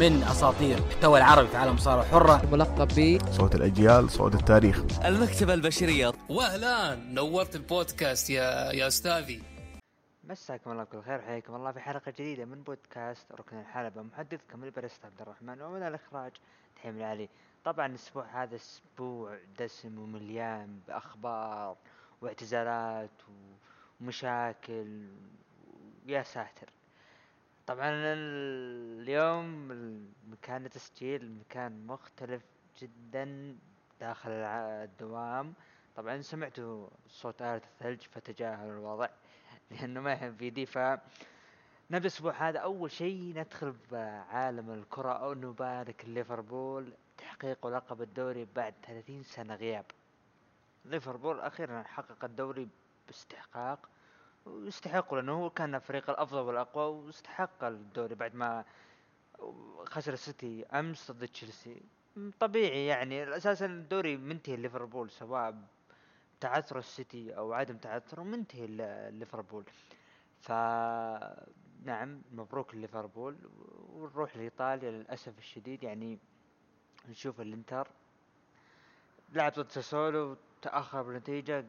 من أساطير المحتوى العربي في عالم المصارعه الحره ملقب ب صوت الأجيال صوت التاريخ. المكتبة البشرية. واهلا نورت البودكاست يا يا أستاذي. مساكم الله بكل خير حياكم الله في حلقة جديدة من بودكاست ركن الحلبة. محدثكم البرست عبد الرحمن ومن الإخراج تحيم العلي طبعا الأسبوع هذا أسبوع دسم ومليان بأخبار واعتزالات ومشاكل. يا ساتر. طبعا اليوم مكان التسجيل مكان مختلف جدا داخل الدوام. طبعا سمعتوا صوت آلة الثلج فتجاهلوا الوضع لأنه ما يهم في دي ف نبدا الأسبوع هذا أول شيء ندخل بعالم الكرة أو نبارك ليفربول. تحقيق لقب الدوري بعد 30 سنة غياب. ليفربول أخيرا حقق الدوري باستحقاق. ويستحق لأنه هو كان الفريق الأفضل والأقوى واستحق الدوري بعد ما خسر السيتي أمس ضد تشيلسي. طبيعي يعني أساسا الدوري منتهي ليفربول سواء تعثر السيتي أو عدم تعثره منتهي ليفربول ف نعم مبروك ليفربول ونروح لإيطاليا للأسف الشديد. يعني نشوف الإنتر لعب ضد ساسولو تأخر بالنتيجة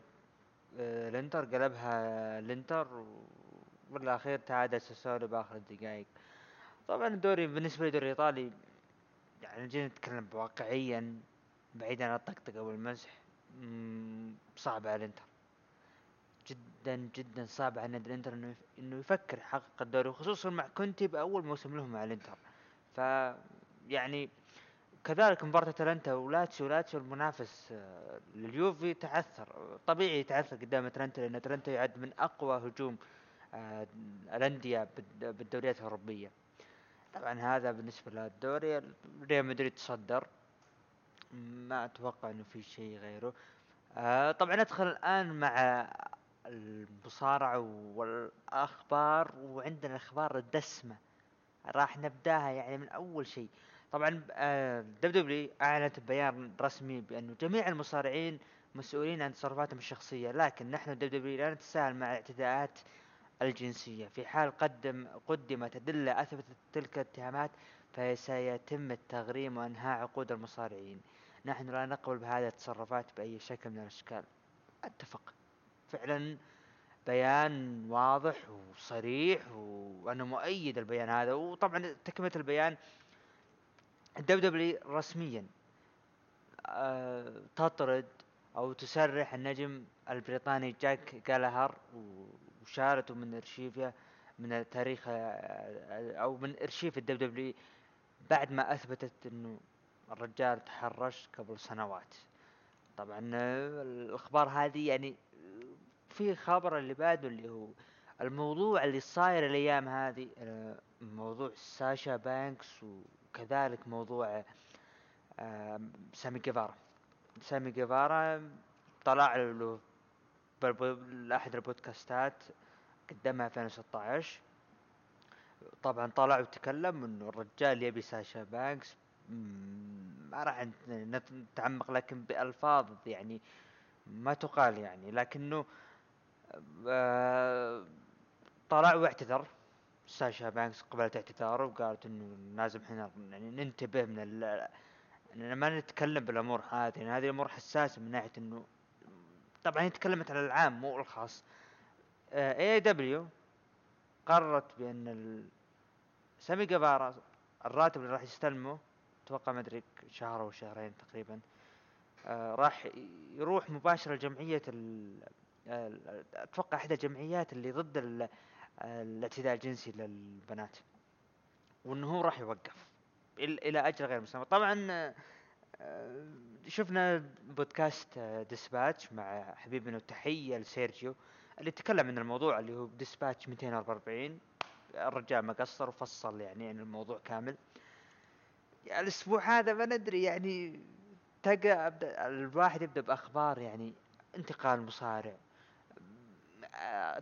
الانتر قلبها الانتر و- بالاخير تعادل ساسولو بآخر الدقائق طبعا الدوري بالنسبة للدوري الإيطالي يعني جينا نتكلم واقعيا بعيدا عن الطقطقة والمزح صعب على الانتر جدا جدا صعب على نادي الانتر انه إنه يفكر يحقق الدوري خصوصا مع كونتي بأول موسم لهم مع الانتر ف يعني كذلك مباراة أتلانتا ولاتسيو لاتسيو المنافس آه، لليوفي تعثر طبيعي يتعثر قدام أتلانتا لأن أتلانتا يعد من أقوى هجوم آه، الأندية بالد- بالدوريات الأوروبية. طبعا هذا بالنسبة للدوري ريال مدريد تصدر. ما أتوقع إنه في شيء غيره. آه طبعا ندخل الآن مع المصارعة والأخبار وعندنا أخبار الدسمة. راح نبدأها يعني من أول شيء. طبعا آه WWE أعلنت بيان رسمي بانه جميع المصارعين مسؤولين عن تصرفاتهم الشخصية لكن نحن WWE لا نتساهل مع الاعتداءات الجنسية. في حال قدم قدمت أدلة أثبتت تلك الاتهامات فسيتم التغريم وإنهاء عقود المصارعين. نحن لا نقبل بهذه التصرفات بأي شكل من الأشكال. أتفق. فعلا بيان واضح وصريح وأنا مؤيد البيان هذا. وطبعا تكملة البيان ال WWE رسميا آه، تطرد أو تسرح النجم البريطاني جاك جالاهر وشالته من أرشيفه من التاريخ آه، أو من أرشيف ال WWE بعد ما أثبتت إنه الرجال تحرش قبل سنوات. طبعا آه، الأخبار هذه يعني في خبر اللي بعده اللي هو الموضوع اللي صاير الأيام هذه موضوع ساشا بانكس وكذلك موضوع سامي جيفارا. سامي جيفارا طلع له لأحد البودكاستات قدمها في 2016 طبعا طلع وتكلم إنه الرجال يبي ساشا بانكس. ما راح نت- نت- نتعمق لكن بألفاظ يعني ما تقال يعني. لكنه آه، طلع واعتذر. ساشا بانكس قبلت اعتذاره وقالت إنه لازم إحنا يعني ننتبه من ال اننا ما نتكلم بالأمور هذه يعني هذه الأمور حساسة من ناحية إنه طبعا هي تكلمت على العام مو الخاص AEW قررت بأن. سامي جيفارا الراتب اللي راح يستلمه أتوقع ما أدري شهر أو شهرين تقريبا آه راح يروح مباشرة لجمعية. ال- أتوقع إحدى الجمعيات اللي ضد. الاعتداء الجنسي للبنات وإنه هو راح يوقف إلى أجل غير مسمى طبعا آه، شفنا بودكاست آه، ديسباتش مع حبيبنا وتحية لسيرجيو اللي تكلم عن الموضوع اللي هو ديسباتش 244 الرجال ما قصر وفصل يعني عن الموضوع كامل. الأسبوع هذا ما ندري يعني تلقى الواحد يبدأ بأخبار يعني انتقال مصارع.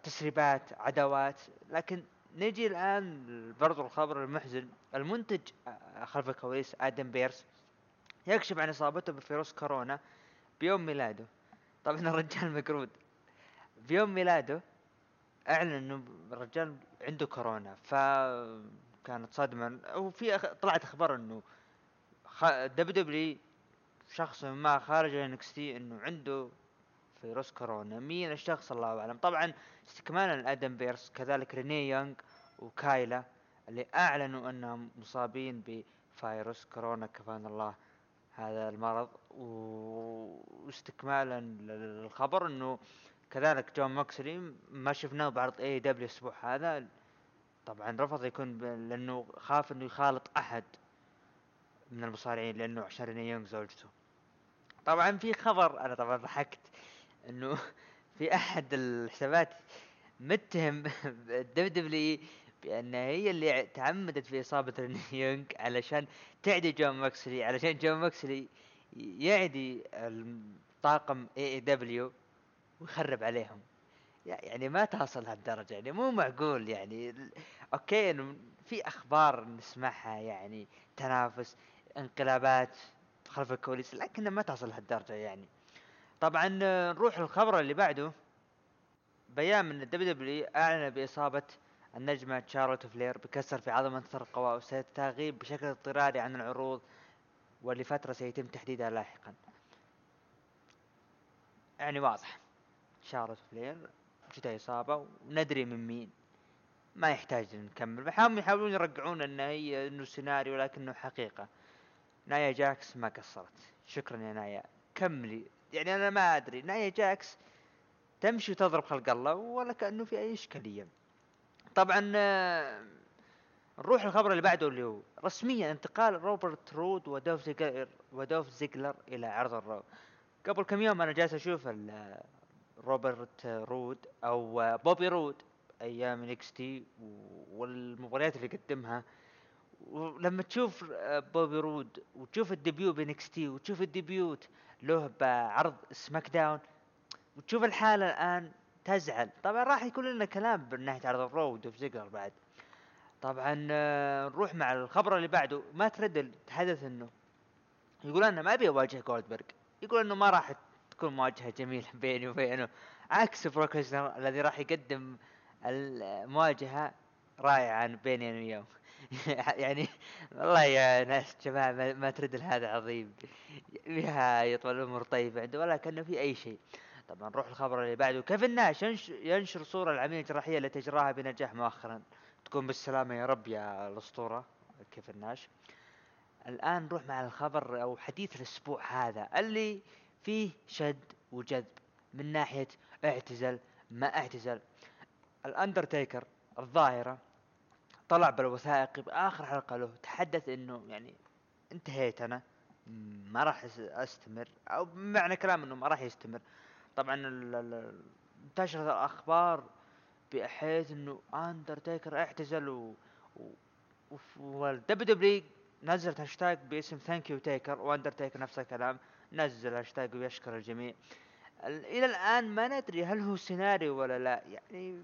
تسريبات عداوات. لكن نجي الآن برضو الخبر المحزن. المنتج آه، خلف الكواليس آدم بيرس يكشف عن إصابته بفيروس كورونا بيوم ميلاده. طبعا الرجال مقرود. بيوم ميلاده أعلن إنه الرجال عنده كورونا. ف كانت صدمه وفي. طلعت أخبار إنه خ... WWE شخص ما خارج NXT إنه عنده فيروس كورونا. مين الشخص الله أعلم. طبعا استكمالا لآدم بيرس كذلك ريني يونغ وكايلا اللي أعلنوا أنهم مصابين بفيروس كورونا. كفانا الله هذا المرض. واستكمالا للخبر إنه كذلك جون موكسلي ما شفناه بعرض AEW الأسبوع هذا. طبعا رفض يكون. لأنه خاف إنه يخالط أحد من المصارعين لأنه عشان يونغ زوجته. طبعا في خبر أنا طبعا ضحكت. إنه في أحد الحسابات متهم ال WWE بأن هي اللي تعمدت في إصابة ريني يونغ علشان تعدي جون موكسلي علشان جون موكسلي يعدي الطاقم AEW ويخرب عليهم. يع- يعني ما تصل هالدرجة يعني مو معقول يعني okay إنه في أخبار نسمعها يعني تنافس انقلابات خلف الكواليس لكنها ما تصل هالدرجة يعني. طبعا نروح للخبر اللي بعده. بيان من ال WWE أعلن بإصابة النجمة شارلوت فلير بكسر في عظمة الترقوة وستغيب بشكل اضطراري عن العروض ولفترة سيتم تحديدها لاحقا. يعني واضح شارلوت فلير جتها إصابة وندري من مين. ما يحتاج نكمل. بحاولون يحاولون يرجعون انه هي إنه سيناريو لكنه حقيقة. نايا جاكس ما قصرت. شكرا يا نايا. كملي. يعني أنا ما أدري نايا جاكس تمشي وتضرب خلق الله ولا كأنه في أي إشكالية. طبعا آه، نروح الخبر اللي بعده اللي هو رسميا انتقال روبرت رود ودولف زيجلر ودولف زيجلر إلى عرض ال Raw قبل كم يوم أنا جالس أشوف ال- روبرت رود أو بوبي رود أيام ال NXT والمباريات اللي قدمها. ولما تشوف آه، بوبي رود وتشوف ال debut ب NXT وتشوف ال debut له بعرض SmackDown وتشوف الحالة الآن تزعل. طبعا راح يكون لنا كلام من ناحية عرض ال Raw ودولف بعد. طبعا آه، نروح مع الخبر اللي بعده. مات ريدل تحدث إنه يقول أنا ما أبي أواجه جولدبرغ. يقول إنه ما راح تكون مواجهة جميلة بيني وبينه. عكس بروك الذي راح يقدم المواجهة رائعة بيني أنا وياه يعني والله يا ناس جماعة ما, ترد هذا عظيم. بها يطول الأمور طيبة عنده ولا كأنه في أي شيء. طبعا نروح الخبر اللي بعده. ناش ينش- ينشر صورة العملية الجراحية التي اجراها بنجاح مؤخرا. تكون بالسلامة يا رب يا الأسطورة كيفن ناش. الآن نروح مع الخبر أو حديث الأسبوع هذا اللي فيه شد وجذب من ناحية اعتزل ما اعتزل. الأندرتيكر الظاهرة. طلع بالوثائقي بآخر حلقة له تحدث إنه يعني انتهيت أنا ما راح أستمر أو بمعنى كلام إنه ما راح يستمر. طبعا انتشرت الأخبار بحيث إنه أندرتيكر اعتزل و, و... وال WWE نزلت هاشتاج باسم Thank You Taker وأندرتيكر نفس الكلام نزل هاشتاج ويشكر الجميع. ال- إلى الآن ما ندري هل هو سيناريو ولا لا يعني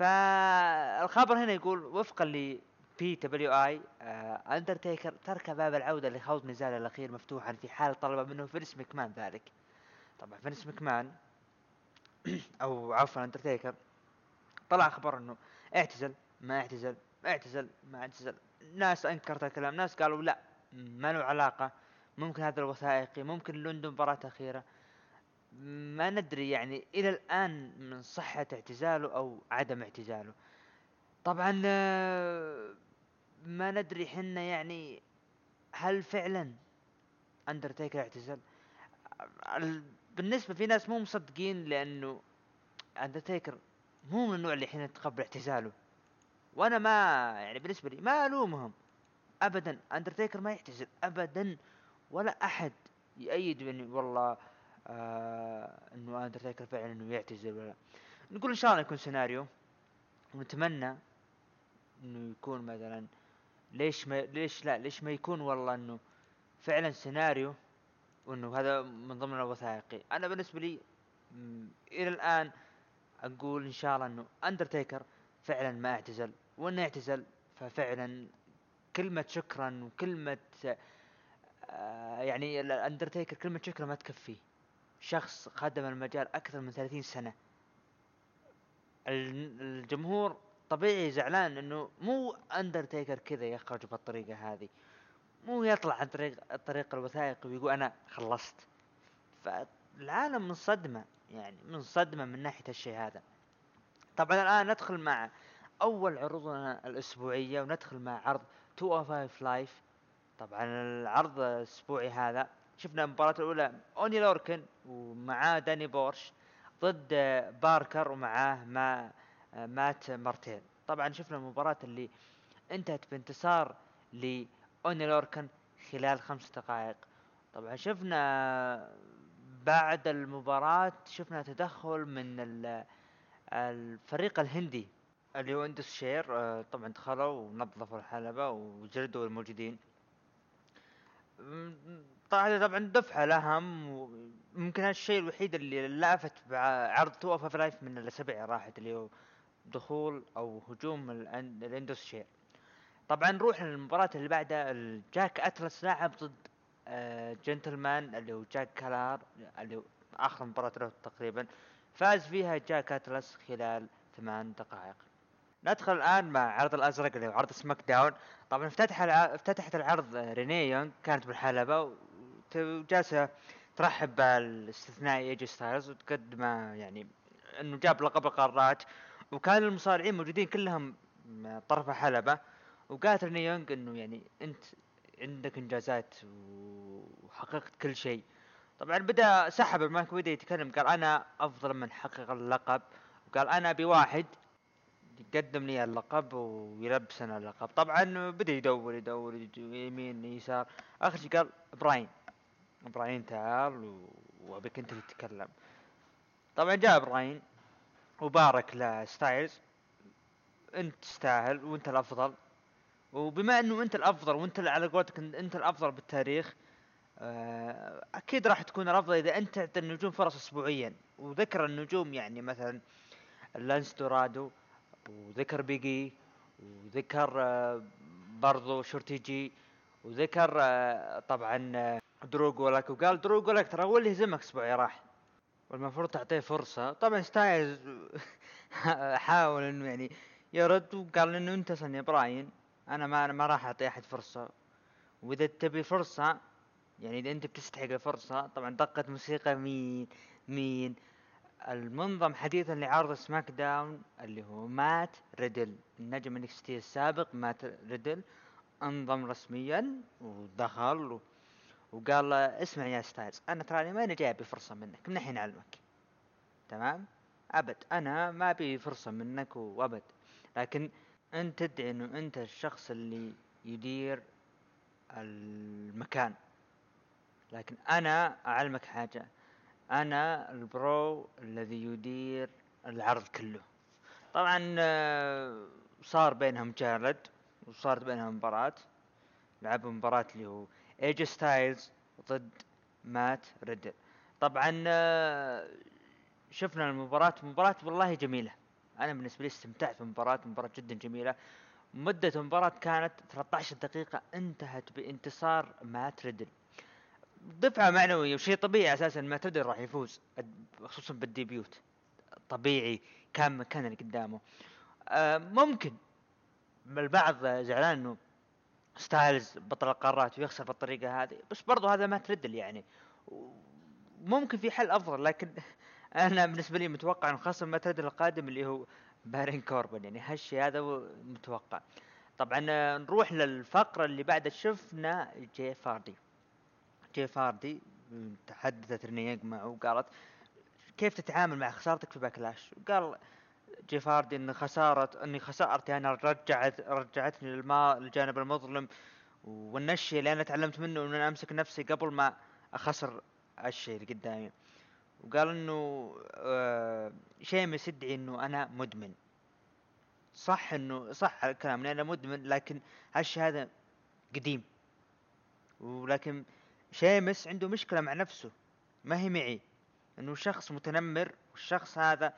فالخبر هنا يقول وفقا ل PWI اندرتيكر ترك باب العودة لخوض نزاله الأخير مفتوحا في حال طلب منه فينس مكمان ذلك. طبعا فينس مكمان أو عفوا اندرتيكر طلع خبر إنه اعتزل ما اعتزل اعتزل ما اعتزل. ناس أنكرت الكلام ناس قالوا لا ما له علاقة. ممكن هذا الوثائقي ممكن عنده مباراة أخيرة. ما ندري يعني إلى الآن من صحة اعتزاله أو عدم اعتزاله. طبعا آه، ما ندري حنا يعني هل فعلا اندرتيكر اعتزل ال- بالنسبة في ناس مو مصدقين لأنه اندرتيكر مو من النوع اللي حين يتقبل اعتزاله. وأنا ما يعني بالنسبة لي ما ألومهم. ابدا اندرتيكر ما يعتزل ابدا ولا أحد يأيد بانه والله آه إنه اندرتيكر فعلا إنه يعتزل ولا نقول إن شاء الله يكون سيناريو ونتمنى إنه يكون مثلا ليش ما ليش لا ليش ما يكون والله إنه فعلا سيناريو وإنه هذا من ضمن الوثائقي. أنا بالنسبة لي إلى الآن أقول إن شاء الله إنه أندرتيكر فعلا ما اعتزل. وإنه اعتزل ففعلا كلمة شكرا وكلمة آه يعني الأندرتيكر كلمة شكرا ما تكفيه. شخص خدم المجال أكثر من 30 سنة. ال- الجمهور طبيعي زعلان إنه مو أندرتيكر كذا يخرج بالطريقة هذه. مو يطلع عن طريق الطريق الوثائقي ويقول أنا خلصت. فالعالم من صدمة يعني من صدمة من ناحية الشيء هذا. طبعا الآن ندخل مع أول عروضنا الأسبوعية وندخل مع عرض 205 لايف طبعا العرض الأسبوعي هذا شفنا المباراة الأولى أوني لوركن ومعاه داني بورش ضد باركر ومعاه ما مات مارتيل. طبعا شفنا المباراة اللي انتهت بانتصار لأوني لوركن خلال خمس دقائق. طبعا شفنا بعد المباراة شفنا تدخل من الفريق الهندي اللي هو اندوس شير. آه، طبعا دخلوا ونظفوا الحلبة وجلدوا الموجودين. هذا طبعا دفعة لهم وممكن هذا الشيء الوحيد اللي لافت بعرض 205 لايف من الأسابيع راحت اللي هو دخول أو هجوم الاندوس شير طبعا نروح للمباراة اللي بعدها لجيك أتلس لاعب ضد آه، جنتلمان اللي هو جاك قالاهر اللي هو آخر مباراة له تقريبا. فاز فيها جيك أتلس خلال ثمان دقائق. ندخل الآن مع عرض الأزرق اللي هو عرض سماك داون. طبعا افتتح. افتتحت العرض ريني يونغ كانت بالحلبة وجالسة ترحب بالاستثنائي ايجي ستايلز وتقدم يعني إنه جاب لقب القارات. وكان المصارعين موجودين كلهم طرف الحلبه وقالت ريني يونغ إنه يعني أنت عندك إنجازات وحققت كل شيء. طبعا بدأ سحب المايك وبدا يتكلم قال أنا أفضل من حقق اللقب. وقال أنا أبي واحد يقدم لي اللقب ويلبسنا اللقب. طبعا بدأ يدور يدور يمين يسار. آخر شيء قال براين براين تعال وأبيك أنت تتكلم. طبعا جاء براين وبارك لستايلز أنت تستاهل وأنت الأفضل. وبما إنه أنت الأفضل وأنت على قولتك أنت الأفضل بالتاريخ آه، أكيد راح تكون الأفضل إذا أنت تعطي النجوم فرص اسبوعيا. وذكر النجوم يعني مثلا لينس دورادو وذكر بيجي وذكر آه، برضو شورتي جي وذكر آه، طبعا درو غولك وقال درو غولك ترى هو اللي هزمك أسبوع راح. والمفروض تعطيه فرصة. طبعا ستايلز حاول إنه يعني يرد وقال إنه أنت يا براين أنا ما أنا ما راح أعطي أحد فرصة. وإذا تبي فرصة يعني إذا أنت بتستحق الفرصة طبعا دقت موسيقى مين مين؟ المنظم حديثا لعرض سماك داون اللي هو مات ريدل. النجم NXT السابق مات ريدل انضم رسميا ودخل وقال اسمع يا ستايلز أنا تراني ماني جاي بفرصة منك من الحين اعلمك تمام؟ أبد أنا ما أبي فرصة منك وأبد. لكن أنت تدعي إنه أنت الشخص اللي يدير المكان. لكن أنا أعلمك حاجة أنا ال Bro الذي يدير العرض كله. طبعا آه، صار بينهم جالد وصارت بينهم مباراة. لعبوا مباراة اللي هو ايجي ستايلز ضد مات ريدل طبعا آه، شفنا المباراة. مباراة والله جميلة. أنا بالنسبة لي استمتعت بالمباراة مباراة جدا جميلة. مدة المباراة كانت 13 دقيقة. انتهت بانتصار مات ريدل دفعة معنوية وشيء طبيعي أساسا. ما تدري راح يفوز خصوصا بال debut. طبيعي. كان مكان اللي قدامه. آه ممكن البعض زعلان إنه ستايلز بطل القارات ويخسر بالطريقة هذه بس برضو هذا مات ريدل يعني. ممكن في حل أفضل لكن أنا بالنسبة لي متوقع ان خصم مات ريدل القادم اللي هو بارون كوربن. يعني هالشيء هذا متوقع. طبعا نروح للفقرة اللي بعدها شفنا جيف هاردي. جيف هاردي تحدثت ريني يانج معه وقالت كيف تتعامل مع خسارتك في Backlash؟ وقال جيف هاردي إن خسارة إني خسارتي أنا رجعت رجعتني للما الجانب المظلم والشي اللي أنا تعلمت منه ان أمسك نفسي قبل ما أخسر الشيء اللي قدامي. وقال إنه آه شيمس يدعي إنه أنا مدمن. صح انه صح الكلام أنا مدمن لكن هالشيء هذا قديم. ولكن شيمس عنده مشكلة مع نفسه. ما هي معي. إنه شخص متنمر والشخص هذا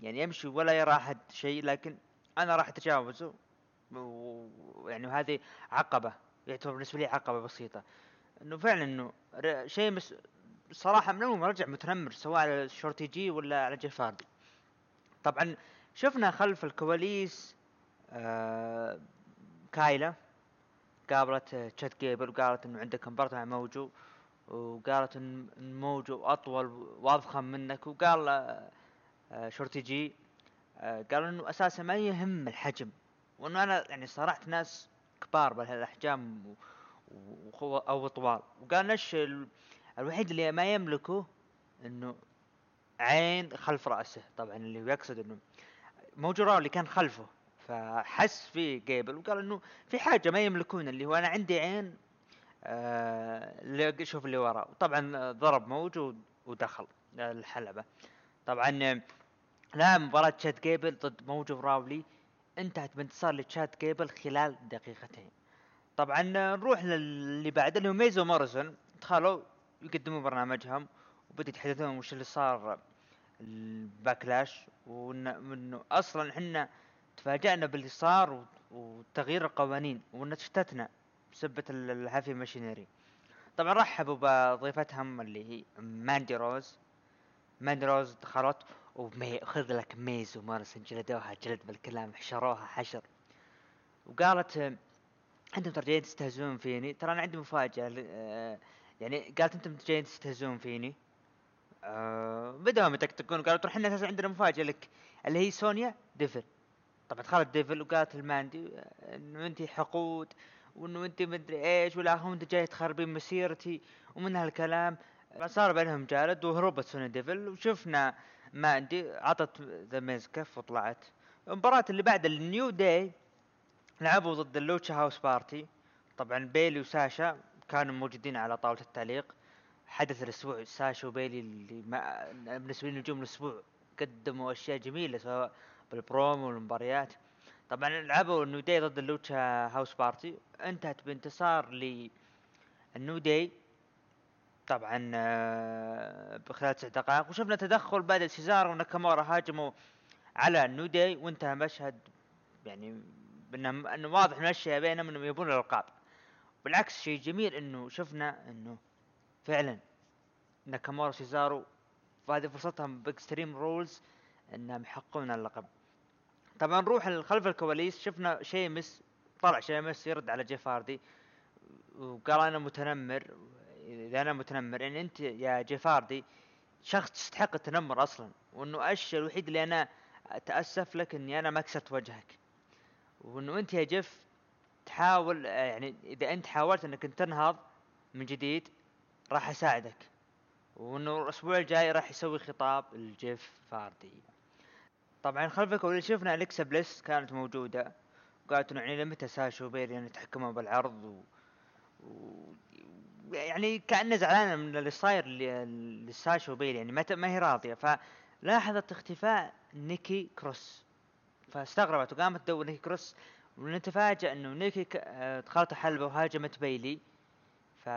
يعني يمشي ولا يرى أحد شيء لكن أنا راح أتجاوزه. ويعني هذه عقبة يعتبر بالنسبة لي عقبة بسيطة. إنه فعلا إنه شيمس صراحة من أول رجع متنمر سواء على ال Shorty G ولا على جيف هاردي طبعا شفنا خلف الكواليس آه كايلا قابلت آه، تشاد جيبل وقالت إنه عندك مباراة مع موجو وقالت ان موجو أطول واضخم منك وقال آه، Shorty G آه، قال إنه أساسا ما يهم الحجم وإنه أنا يعني صارعت ناس كبار بهالأحجام أو طوال وقال ال- الوحيد اللي ما يملكه إنه عين خلف رأسه طبعا اللي يقصد إنه موجو راو اللي كان خلفه فحس في جيبل وقال إنه في حاجة ما يملكون اللي هو أنا عندي عين آه اللي شوف اللي وراه طبعا ضرب موجو ودخل الحلبة. طبعا لا مباراة تشاد جيبل ضد موجو راولي انتهت بانتصار لتشاد جيبل خلال دقيقتين. طبعا نروح للي بعد اللي هو ميز وموريسون. دخلوا يقدموا برنامجهم وبدأوا يتحدثون وش اللي صار ال Backlash وإنه أصلا إحنا تفاجأنا باللي صار وتغيير القوانين وان شتتنا بسبة ال- ال Heavy Machinery. طبعا رحبوا بضيفتهم اللي هي ماندي روز. ماندي روز دخلت ومي خذ لك ميز وموريسون جلدوها جلد بالكلام حشروها حشر. وقالت أنتم ترى جايين تستهزئون فيني؟ ترى أنا عندي آه، يعني قالت أنتم جايين تستهزئون فيني؟ آه بدأوا يطقطقون قالوا ترى إحنا عندنا مفاجأة لك اللي هي سونيا ديفل. طبعا دخلت ديفل وقالت لماندي إنه أنت حقود وإنه أنت مدري إيش ولا هم أنت جاي تخربين مسيرتي. ومن هالكلام صار بينهم جالد وهربت سونيا ديفل وشفنا ماندي عطت ذا ميز كف وطلعت. المباراة اللي بعد ال New Day لعبوا ضد ال Lucha House Party. طبعا بيلي وساشا كانوا موجودين على طاولة التعليق. حدث الأسبوع ساشا وبيلي اللي ما بالنسبة لي نجوم الأسبوع قدموا أشياء جميلة سواء بالبرومو والمباريات. طبعا لعبوا ال New Day ضد ال Lucha House Party. انتهت بانتصار لل New Day. طبعا آه، بخلال تسع دقائق. وشفنا تدخل بعد سيزارو وناكامورا هاجموا على ال New Day وانتهى مشهد يعني أنه واضح من الاشياء بينهم إنهم يبون الألقاب. بالعكس شيء جميل إنه شفنا إنه فعلا ناكامورا وسيزارو وهذه فرصتهم ب Extreme Rules إنهم يحققون اللقب. طبعا نروح خلف الكواليس شفنا شيمس طلع شيمس يرد على جيف هاردي وقال أنا متنمر. إذا أنا متنمر يعني أنت يا جيف هاردي شخص تستحق التنمر أصلا وأنه الشيء الوحيد اللي أنا أتأسف لك إني أنا ما كسرت وجهك. وأنه أنت يا جيف تحاول يعني إذا أنت حاولت إنك أنت تنهض من جديد راح أساعدك. وأنه الأسبوع الجاي راح يسوي خطاب لجيف فاردي طبعا خلفك واللي شفنا أليكسا بليس كانت موجودة قالت إنه يعني لمتى ساشا وبيري يعني يتحكمون بالعرض و... يعني كأنه زعلانه من اللي صاير لساشا وبيلي يعني ما ما هي راضية. فلاحظت اختفاء نيكي كروس. فاستغربت وقامت تدور نيكي كروس ونتفاجأ إنه نيكي آه، دخلت حلبة وهاجمت بيلي. ف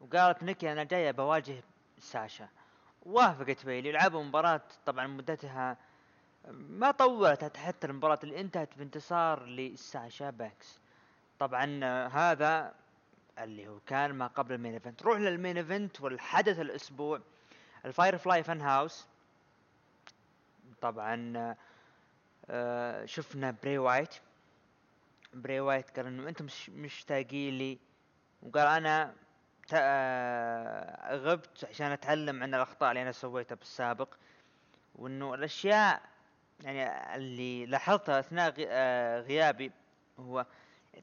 وقالت نيكي أنا جاية بواجه ساشا. وافقت بيلي لعبوا مباراة طبعا مدتها ما طولت حتى المباراة اللي انتهت بانتصار لساشا بانكس. طبعا هذا اللي هو كان ما قبل ال main event. روح لل main event والحدث الأسبوع. ال Firefly Fun House. طبعا آه، شفنا براي وايت. براي وايت قال إنه أنتم مش مشتاقين لي. وقال أنا آه، غبت عشان أتعلم عن الأخطاء اللي أنا سويتها بالسابق. وإنه الأشياء يعني اللي لاحظتها أثناء آه، غيابي هو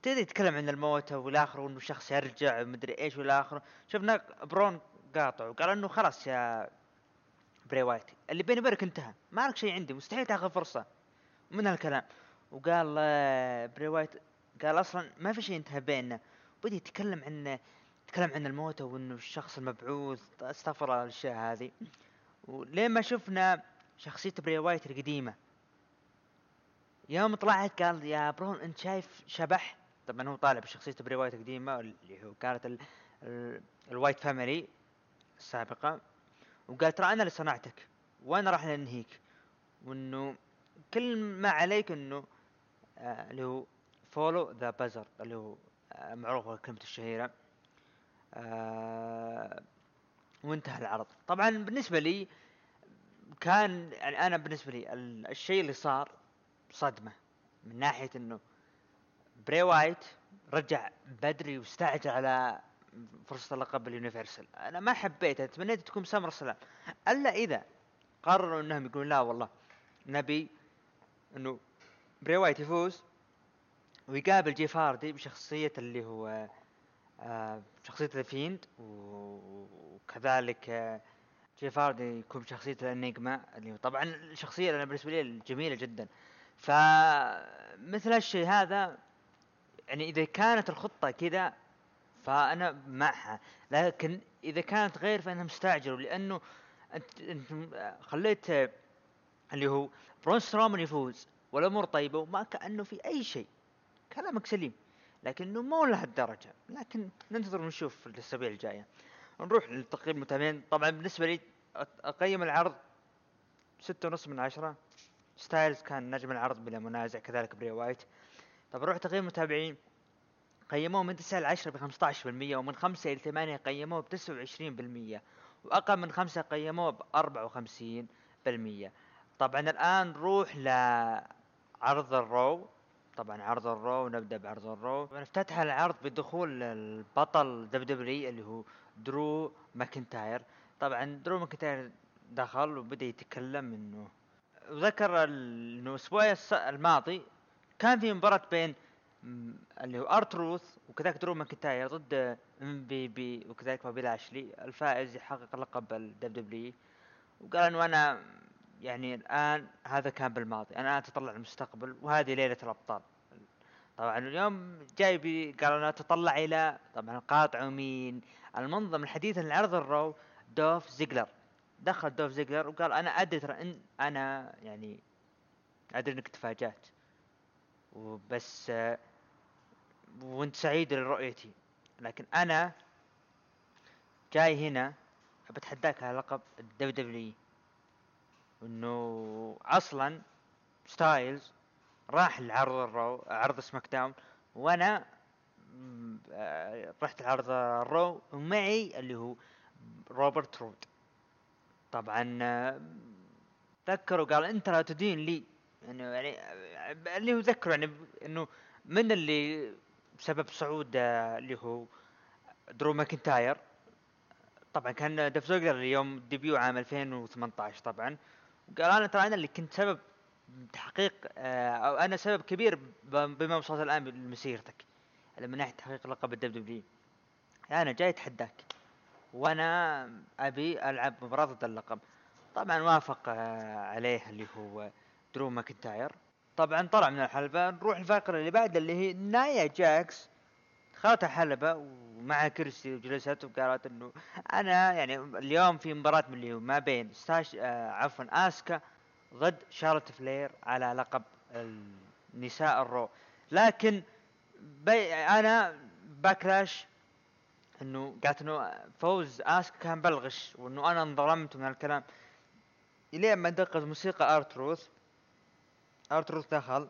تبدا يتكلم عن الموت والآخر وإنه شخص يرجع ومدري إيش والآخر؟ شفنا برون قاطع وقال إنه خلاص يا براي وايت اللي بيني وبينك انتهى ما لك شيء عندي مستحيل تاخذ فرصة. من هالكلام. وقال آه، براي وايت قال أصلا ما في شيء انتهى بيننا. بدا يتكلم عن يتكلم عن الموتى وإنه الشخص المبعوث استغفر الأشياء هذه. ولين ما شفنا شخصية براي وايت القديمة يوم طلعت قال يا برون أنت شايف شبح؟ طبعا هو طالع بشخصية براي وايت القديمة اللي هو كانت ال... ال... ال Wyatt Family السابقة وقال ترى أنا اللي صنعتك وأنا راح انهيك وإنه كل ما عليك إنه آه اللي هو follow the buzzards اللي هو آه معروف كلمة الشهيرة آه وانتهى العرض. طبعا بالنسبة لي كان يعني أنا بالنسبة لي ال- الشيء اللي صار صدمة من ناحية إنه بري وايت رجع بدري واستعجل على فرصة اللقب ال Universal أنا ما حبيتها تمنيت تكون SummerSlam ألا إذا قرروا إنهم يقولون لا والله نبي إنه بري وايت يفوز ويقابل جيف هاردي بشخصية اللي هو آه شخصية ال Fiend و- وكذلك آه جيف هاردي يكون بشخصية ال Enigma اللي هو طبعا الشخصية أنا بالنسبة لي جميلة جدا. فمثل هالشيء هذا يعني إذا كانت الخطة كذا فأنا معها لكن إذا كانت غير فأنا مستعجل لأنه أنت أنت خليت اللي هو برون سترومان يفوز والامور طيبة وما كأنه في أي شيء كلامك سليم لكنه مو لهالدرجة لكن ننتظر ونشوف الأسابيع الجاية. نروح لتقييم المتابعين. طبعا بالنسبة لي أقيم العرض ستة ونص من عشرة. ستايلز كان نجم العرض بلا منازع كذلك بري وايت. طب نروح تقييم المتابعين. قيموه من 9 ل 10 ب 15% ومن 5 إلى 8 قيموه ب 29% وأقل من 5 قيموه ب 54% طبعا الآن نروح لعرض ال Raw. طبعا عرض ال Raw نبدأ بعرض ال Raw. افتتح العرض بدخول البطل WWE اللي هو درو ماكنتاير. طبعا درو ماكنتاير دخل وبدأ يتكلم إنه وذكر إنه الأسبوع الماضي كان في مباراة بين اللي هو آر تروث وكذلك درو ماكنتاير ضد MVP وكذلك بوبي لاشلي الفائز يحقق لقب ال WWE وقال إنه أنا يعني الآن هذا كان بالماضي. أنا أتطلع للمستقبل وهذه ليلة الأبطال. طبعا اليوم جاي بي قال أنا أتطلع إلى طبعا قاطعوا مين المنظم الحديث عن عرض الرو دوف زيجلر. دخل دوف زيجلر وقال أنا أدري ترى إن أنا يعني أدري إنك تفاجأت. وبس وانت سعيد لرؤيتي. لكن أنا جاي هنا بتحداك على لقب ال WWE إنه أصلا ستايلز راح لعرض ال Raw عرض SmackDown وأنا رحت لعرض ال Raw ومعي اللي هو روبرت رود. طبعا آه، ذكروا قال أنت لا تدين لي. إنه يعني اللي هو ذكروا يعني إنه من اللي سبب صعود اللي هو درو ماكنتاير. طبعا كان دولف زيجلر اليوم debut عام 2018 طبعا. وقال أنا ترى أنا اللي كنت سبب تحقيق آه، أو أنا سبب كبير بما وصلت الآن لمسيرتك من ناحية تحقيق لقب ال WWE أنا جاي أتحداك وأنا أبي ألعب مباراة ضد اللقب. طبعا وافق آه، عليه اللي هو درو ماكنتاير. طبعا طلع من الحلبة نروح الفقرة اللي بعدها اللي هي نايا جاكس. دخلت الحلبة ومع كرسي وجلست وقالت إنه أنا يعني اليوم في مباراة من اللي ما بين ستاش آه عفوا آسكا ضد شارلوت فلير على لقب النساء ال Raw. لكن بي أنا Backlash إنه قالت إنه فوز آسكا كان بالغش وإنه أنا انظلمت من الكلام. الين ما دقت موسيقى آر تروث آر تروث دخل.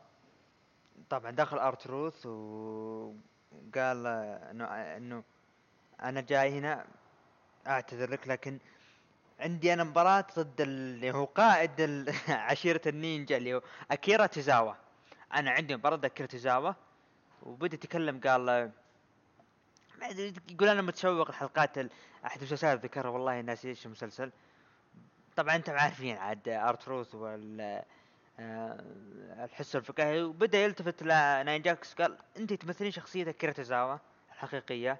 طبعا دخل آر تروث وقال انه إنه أنا جاي هنا أعتذر لك لكن عندي أنا مباراة ضد اللي هو قائد عشيرة النينجا اللي هو أكيرا توزاوا أنا عندي مباراة ضد أكيرا توزاوا وبدا يتكلم قال يقول أنا متشوق لحلقات أحد المسلسلات ذكرها والله ناسي إيش المسلسل. طبعا أنتم عارفين عاد آر تروث وال الحس الفكاهي وبدأ يلتفت لنايا جاكس. قال أنت تمثلين شخصية اكيرا توزاوا الحقيقية.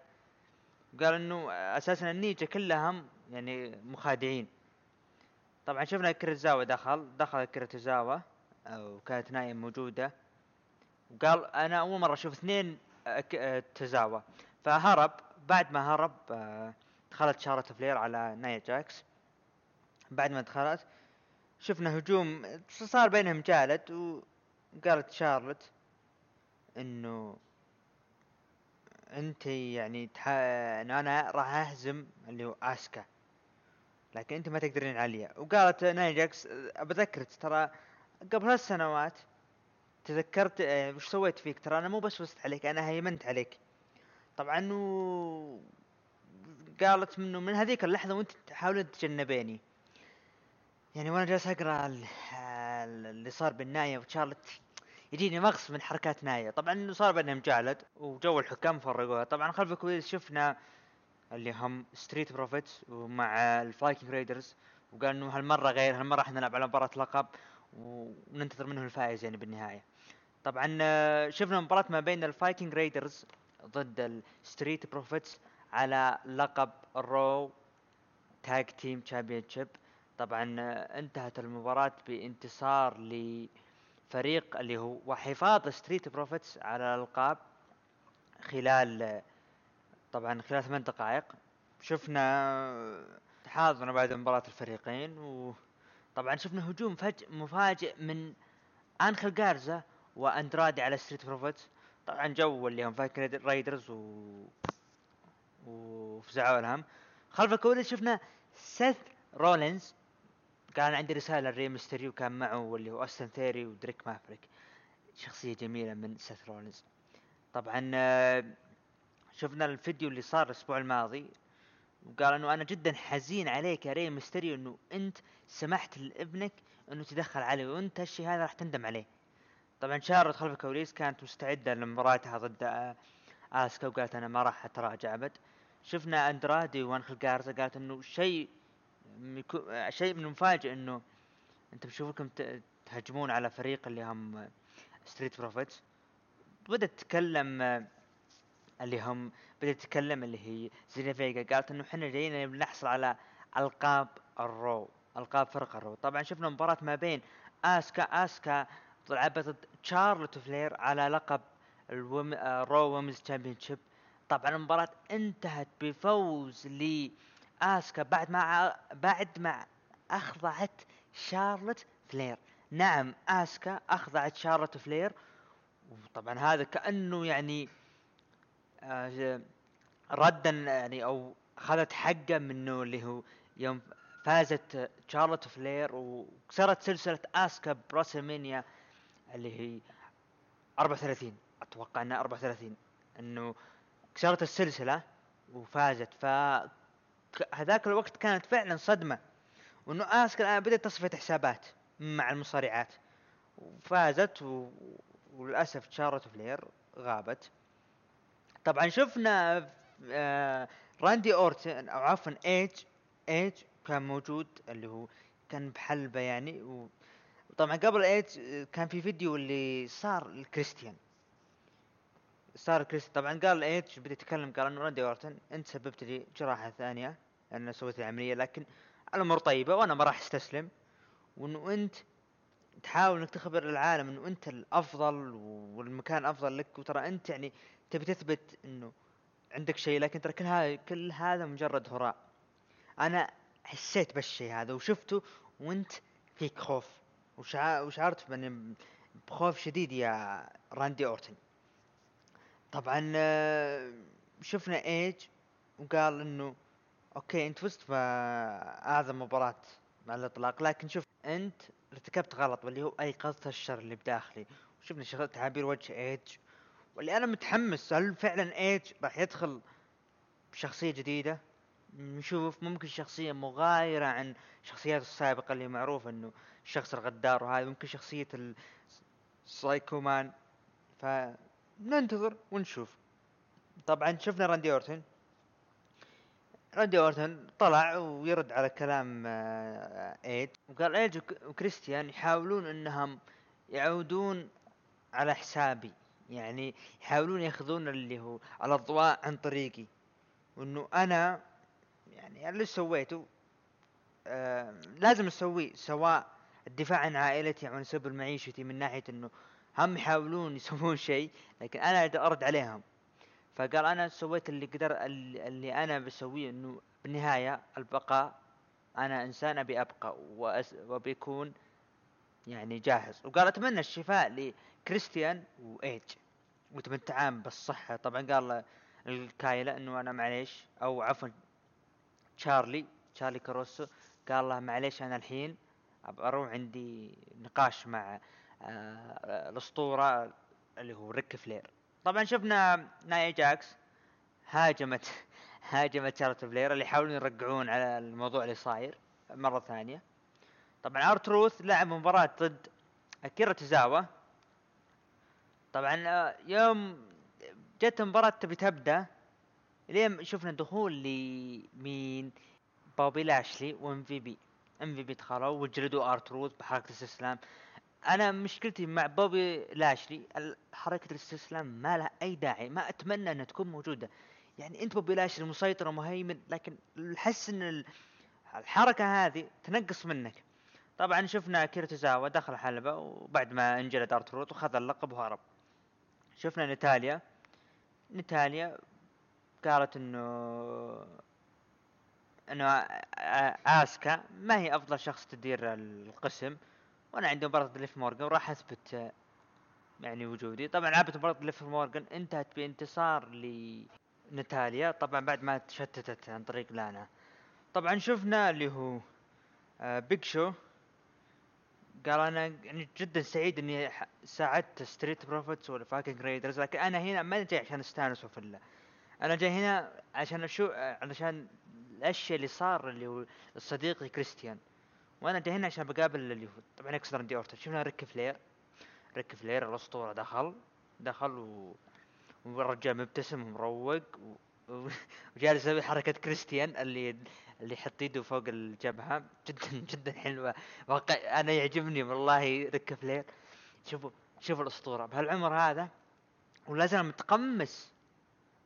قال إنه أساسا النينجا كلهم يعني مخادعين. طبعا شفنا أكيرا توزاوا دخل دخل أكيرا توزاوا وكانت نايا موجودة. وقال أنا أول مرة أشوف اثنين آه، آه، توزاوا. فهرب. بعد ما هرب آه، دخلت شارلوت فلير على نايا جاكس. بعد ما دخلت شفنا هجوم صار بينهم جدال وقالت شارلوت إنه أنت يعني تح... إنه أنا راح أهزم اللي هو آسكا لكن أنت ما تقدرين عليها. وقالت نايا جاكس أه، بذكرك ترى قبل ثلاث سنوات تذكرت آه، وش سويت فيك؟ ترى أنا مو بس وصلت عليك أنا هيمنت عليك. طبعا. قالت منه من هذيك اللحظة وأنت تحاولين تتجنبيني. يعني وأنا جالس أقرأ ال- ال- اللي صار بين نايا وشارلوت يجيني مغص من حركات نايا. طبعا صار بينهم جدال وجو الحكام فرقوها. طبعا خلف الكواليس شفنا اللي هم Street Profits ومع الفايكنج ريدرز وقال إنه هالمرة غير هالمرة إحنا نلعب على مباراة لقب وننتظر منه الفائز يعني بالنهاية. طبعا آه، شفنا مباراة ما بين الفايكنج ريدرز ضد الستريت بروفيتس على لقب ال Raw Tag Team Championship طبعا انتهت المباراة بانتصار لفريق اللي هو وحفاظ ستريت بروفيتس على الألقاب خلال طبعا خلال ثمان دقائق. شفنا تحاضن بعد مباراة الفريقين وطبعا شفنا هجوم فج مفاجئ من انخل جارزا واندرادي على ستريت بروفيتس طبعا جو اللي هم فايكنج رايدرز و وفزعوا لهم. خلف الكواليس شفنا سيث رولينز كان عنده رسالة لري ميستريو كان معه واللي هو أوستن ثيوري ودريك مافريك. شخصية جميلة من سيث رولينز. طبعا آه، شفنا الفيديو اللي صار الأسبوع الماضي وقال إنه أنا جدا حزين عليك يا ري ميستريو إنه أنت سمحت لابنك إنه تدخل عليه وأنت هالشيء هذا راح تندم عليه. طبعا شارلوت خلف الكواليس كانت مستعدة لمباراتها ضد آسكا وقالت أنا ما راح أتراجع أبد. شفنا أندرادي وانخل جارزا قالت إنه شيء شيء من المفاجئ إنه أنتم بتشوفكم تهجمون على فريق اللي هم ستريت بروفيتس بدأت تتكلم اللي هم بدأت تتكلم اللي هي زيلينا فيجا قالت إنه إحنا جايين بنحصل على ألقاب الرو ألقاب فرق الرو طبعا شفنا مباراة ما بين آسكا آسكا لعبت ضد تشارلوت فلير على لقب. ال Raw Women's Championship طبعا المباراة انتهت بفوز لاسكا بعد ما بعد ما أخضعت شارلوت فلير. نعم آسكا أخضعت شارلوت فلير. وطبعا هذا كأنه يعني آه ردا يعني أو أخذت حقه منه اللي هو يوم فازت شارلوت فلير وكسرت سلسلة آسكا براسلمانيا اللي هي 34 أتوقع إنها 34 إنه كسرت السلسلة وفازت. ف هذاك الوقت كانت فعلا صدمة وإنه اسكا الان بدأت تصفية حسابات مع المصارعات. وفازت و... وللأسف شارلوت فلير غابت. طبعا شفنا آه راندي أورتن أو عفوا ايج إيج كان موجود اللي هو كان بحلبة يعني. و طبعا قبل إيج كان في فيديو اللي صار لكريستيان. صار كريستيان. طبعا قال إيج بدأ يتكلم قال إنه راندي أورتن أنت سببت لي جراحة ثانية. أنا سويت العملية لكن الأمور طيبة وأنا ما راح أستسلم. وانه انت تحاول إنك تخبر العالم انه انت الأفضل والمكان أفضل لك وترى أنت يعني تبي تثبت إنه عندك شيء لكن ترى كل هذا كل هذا مجرد هراء. أنا حسيت بالشيء هذا وشفته وأنت فيك خوف. وشعرت باني بخوف شديد يا راندي أورتن. طبعا آه، شفنا إيج وقال إنه okay أنت فزت باعظم مباراة على الإطلاق. لكن شوف أنت ارتكبت غلط واللي هو أيقظت الشر اللي بداخلي. وشفنا تعابير وجه ايج واللي أنا متحمس هل فعلا ايج راح يدخل بشخصية جديدة؟ نشوف ممكن شخصية مغايرة عن شخصيات السابقة اللي معروف إنه الشخص الغدار وهذا ممكن شخصية ال psycho man فننتظر ونشوف. طبعا شفنا راندي أورتن. راندي اورتن طلع ويرد على كلام آه، ايج وقال ايج وكريستيان يحاولون إنهم يعودون على حسابي يعني يحاولون يأخذون اللي هو الاضواء عن طريقي وإنه أنا يعني اللي سويته؟ آه لازم اسويه سواء الدفاع عن عائلتي عن سبل معيشتي من ناحية إنه هم يحاولون يسوون شيء لكن أنا أرد عليهم. فقال أنا سويت اللي قدر اللي أنا بسويه إنه بالنهاية البقاء أنا إنسان أبي أبقى وبيكون يعني جاهز. وقال أتمنى الشفاء لكريستيان وإيج. وتمتعان بالصحة. طبعا قال لكايلا إنه أنا معليش أو عفوا تشارلي تشارلي كاروسو قال له معليش أنا الحين أروح عندي نقاش مع آه الأسطورة اللي هو ريك فلير. طبعا شفنا نايا جاكس هاجمت هاجمت شارلوت فلير اللي يحاولون يرجعون على الموضوع اللي صاير مرة ثانية. طبعا ارتروث لعب مباراة ضد أكيرا توزاوا طبعا آه، يوم جت المباراة تبي تبدأ لين شفنا دخول لمين؟ بوبي لاشلي وإم في بي. إم في بي دخلوا وجلدوا ارتروث بحركة الاستسلام أنا مشكلتي مع بوبي لاشلي حركة الاستسلام ما لها أي داعي ما أتمنى أنها تكون موجودة. يعني أنت بوبي لاشلي مسيطر ومهيمن لكن احس إن ال- الحركة هذه تنقص منك. طبعا شفنا أكيرا توزاوا دخل الحلبة وبعد ما انجلد ارتروث وخذ اللقب وهرب. شفنا نتاليا. نتاليا قالت انه إنه آسكا ما هي أفضل شخص تدير القسم. وأنا عندي مباراة ليف مورجان وراح اثبت آه، يعني وجودي. طبعا لعبت مباراة ليف مورجان انتهت بانتصار لنتاليا. طبعا بعد ما تشتتت عن طريق لانا. طبعا شفنا اللي هو آه، بيج شو قال أنا يعني جدا سعيد إني ساعدت ستريت بروفيتس ولا فايكنج ريدرز لكن أنا هنا ما جاي عشان استانس وفله أنا جاي هنا عشان أشوف علشان الأشياء اللي صار اللي هو صديقي كريستيان. وأنا هنا عشان بقابل اللي هو طبعا إكس راندي اورتن شفنا ريك فلير. ريك فلير الأسطورة. دخل. دخل و... والرجال مبتسم ومروق و... وجالس يسوي حركة كريستيان اللي اللي يحط يده فوق الجبهة. جدا جدا حلوة. واقع أنا يعجبني والله ريك فلير. شوفوا شوفوا الأسطورة. بهالعمر هذا ولا زال متقمص.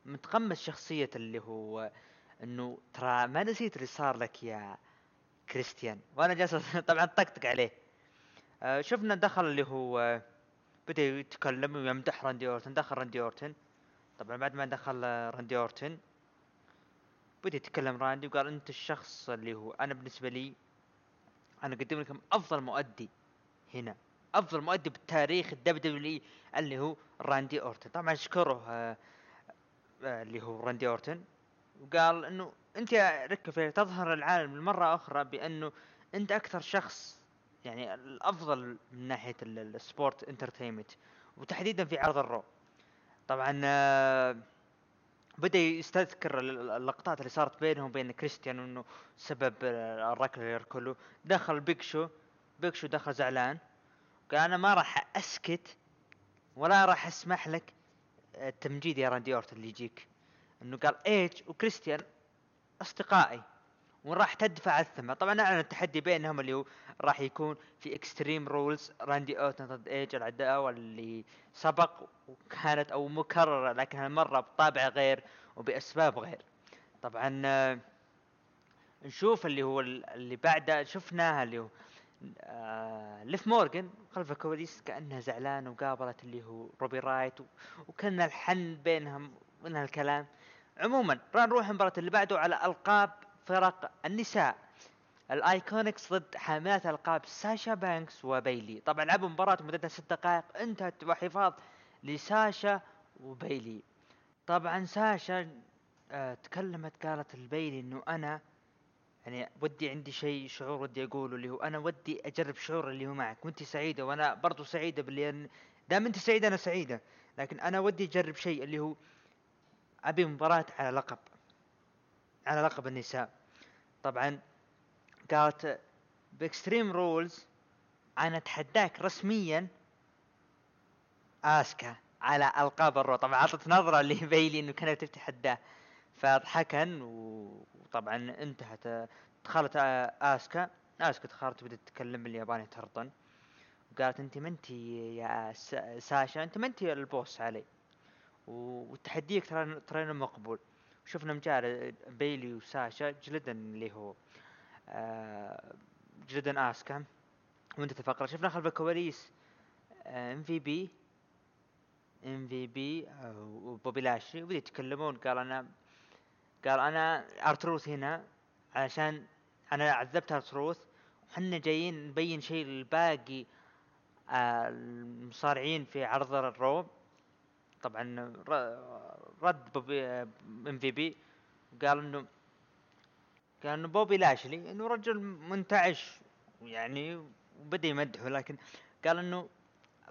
متقمص شخصية اللي هو إنه ترى ما نسيت اللي صار لك يا كريستيان. وأنا جالس طبعا طقطق عليه. آه شفنا دخل اللي هو آه، بدأ يتكلم ويمدح راندي أورتن. دخل راندي أورتن. طبعا بعد ما دخل آه، راندي أورتن بدأ يتكلم راندي وقال أنت الشخص اللي هو أنا بالنسبة لي أنا اقدم لكم أفضل مؤدي هنا. أفضل مؤدي بالتاريخ ال WWE اللي هو راندي أورتن. طبعا اشكره اللي هو راندي أورتن. وقال إنه أنت يا ريك فلير تظهر العالم لمرة أخرى بأنه أنت أكثر شخص يعني الأفضل من ناحية ال- ال- ال sports entertainment وتحديدا في عرض ال Raw. طبعا آه، بدأ يستذكر ال- ال- اللقطات اللي صارت بينهم وبين كريستيان إنه سبب آه، الركله اللي يركله دخل بيك شو بيك شو دخل زعلان. قال أنا ما راح أسكت ولا راح أسمح لك التمجيد يا راندي أورتن اللي يجيك. إنه قال ايج وكريستيان أصدقائي وراح تدفع الثمن. طبعا اعلن التحدي بينهم اللي هو راح يكون في Extreme Rules راندي اورتن ضد ايج العداوه اللي سبق وكانت أو مكررة لكن هالمرة بطابع غير وبأسباب غير. طبعا آه، نشوف اللي هو ال- اللي بعده. شفناها اللي هو آه ليف مورجن خلف الكواليس كأنها زعلانة وقابلت اللي هو روبي رايوت وكان الحن بينهم من هالكلام. عموما نروح المباراة اللي بعده على ألقاب فرق النساء. ال IIconics ضد حاملات ألقاب ساشا بانكس وبيلي. طبعا لعبوا مباراة مدتها ست دقائق. انتهت بحفاظ لساشا وبيلي. طبعا ساشا آه تكلمت قالت لبيلي إنه أنا يعني ودي عندي شيء شعور ودي أقوله اللي هو أنا ودي أجرب شعور اللي هو معك. وانت سعيدة وأنا برضو سعيدة باللي دام انت سعيدة أنا سعيدة. لكن أنا ودي أجرب شيء اللي هو أبي مباراة على لقب على لقب النساء. طبعا قالت ب Extreme Rules أنا أتحداك رسميا آسكا على ألقاب ال Raw. طبعا عطت نظرة لبيلي إنه كانت تتحداه فضحكن وطبعا انتهت. دخلت آسكا. آسكا دخلت بدت تتكلم بالياباني ترطن وقالت انت ما انت يا ساشا انت ما انت ال boss علي. و- وتحديك ترى ترى مقبول. شفنا مجال بيلي وساشا جلدا اللي هو آه، جلدا آسكا وانتهت الفقرة شفنا خلف الكواليس ام في بي ام في بي وبوبي لاشلي وبدأوا يتكلمون. قال أنا قال أنا أرتروث هنا علشان أنا عذبت أرتروث. وحنا جايين نبين شيء للباقي آه، المصارعين في عرض ال Raw. طبعا رد بوبي إم في بي قال إنه قال إنه بوبي لاشلي إنه رجل منتعش يعني وبدأ يمدحه. لكن قال إنه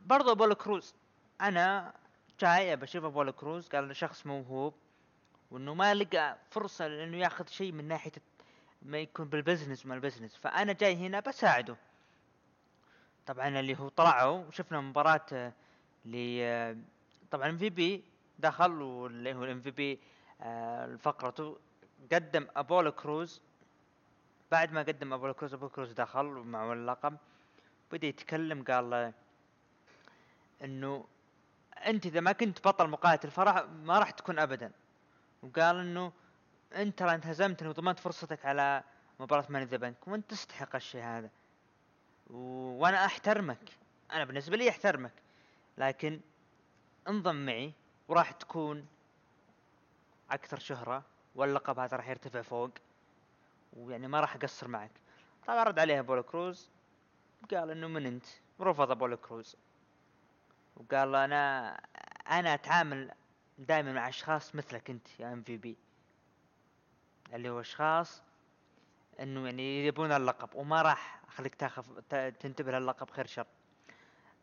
برضو ابولو كروز أنا جاي بشوف ابولو كروز قال إنه شخص موهوب وإنه ما لقى فرصة لإنه ياخذ شيء من ناحية ما يكون بال business ما ال business. فأنا جاي هنا بساعده. طبعا اللي هو طلعوا وشفنا مباراة آه، طبعا ام في بي دخل واللي هو الام في بي فقرته قدم أبولو كروز. بعد ما قدم أبولو كروز أبولو كروز دخل معه اللقب. بدأ يتكلم قال له إنه أنت إذا ما كنت بطل مقاتل فرح ما راح تكون ابدا. وقال إنه أنت ترى انهزمتني وضمنت فرصتك على مباراة ماني ذا بنك وأنت تستحق الشيء هذا. و... وأنا أحترمك. أنا بالنسبة لي أحترمك. لكن انضم معي وراح تكون أكثر شهرة واللقب هذا راح يرتفع فوق. ويعني ما راح أقصر معك. طبعا رد عليه ابولو كروز. قال إنه من أنت؟ رفض ابولو كروز. وقال له أنا أنا أتعامل دائما مع أشخاص مثلك أنت يا إم في بي. اللي هو أشخاص إنه يعني يبون اللقب وما راح أخليك تاخذ تنتبه للقب خير شر.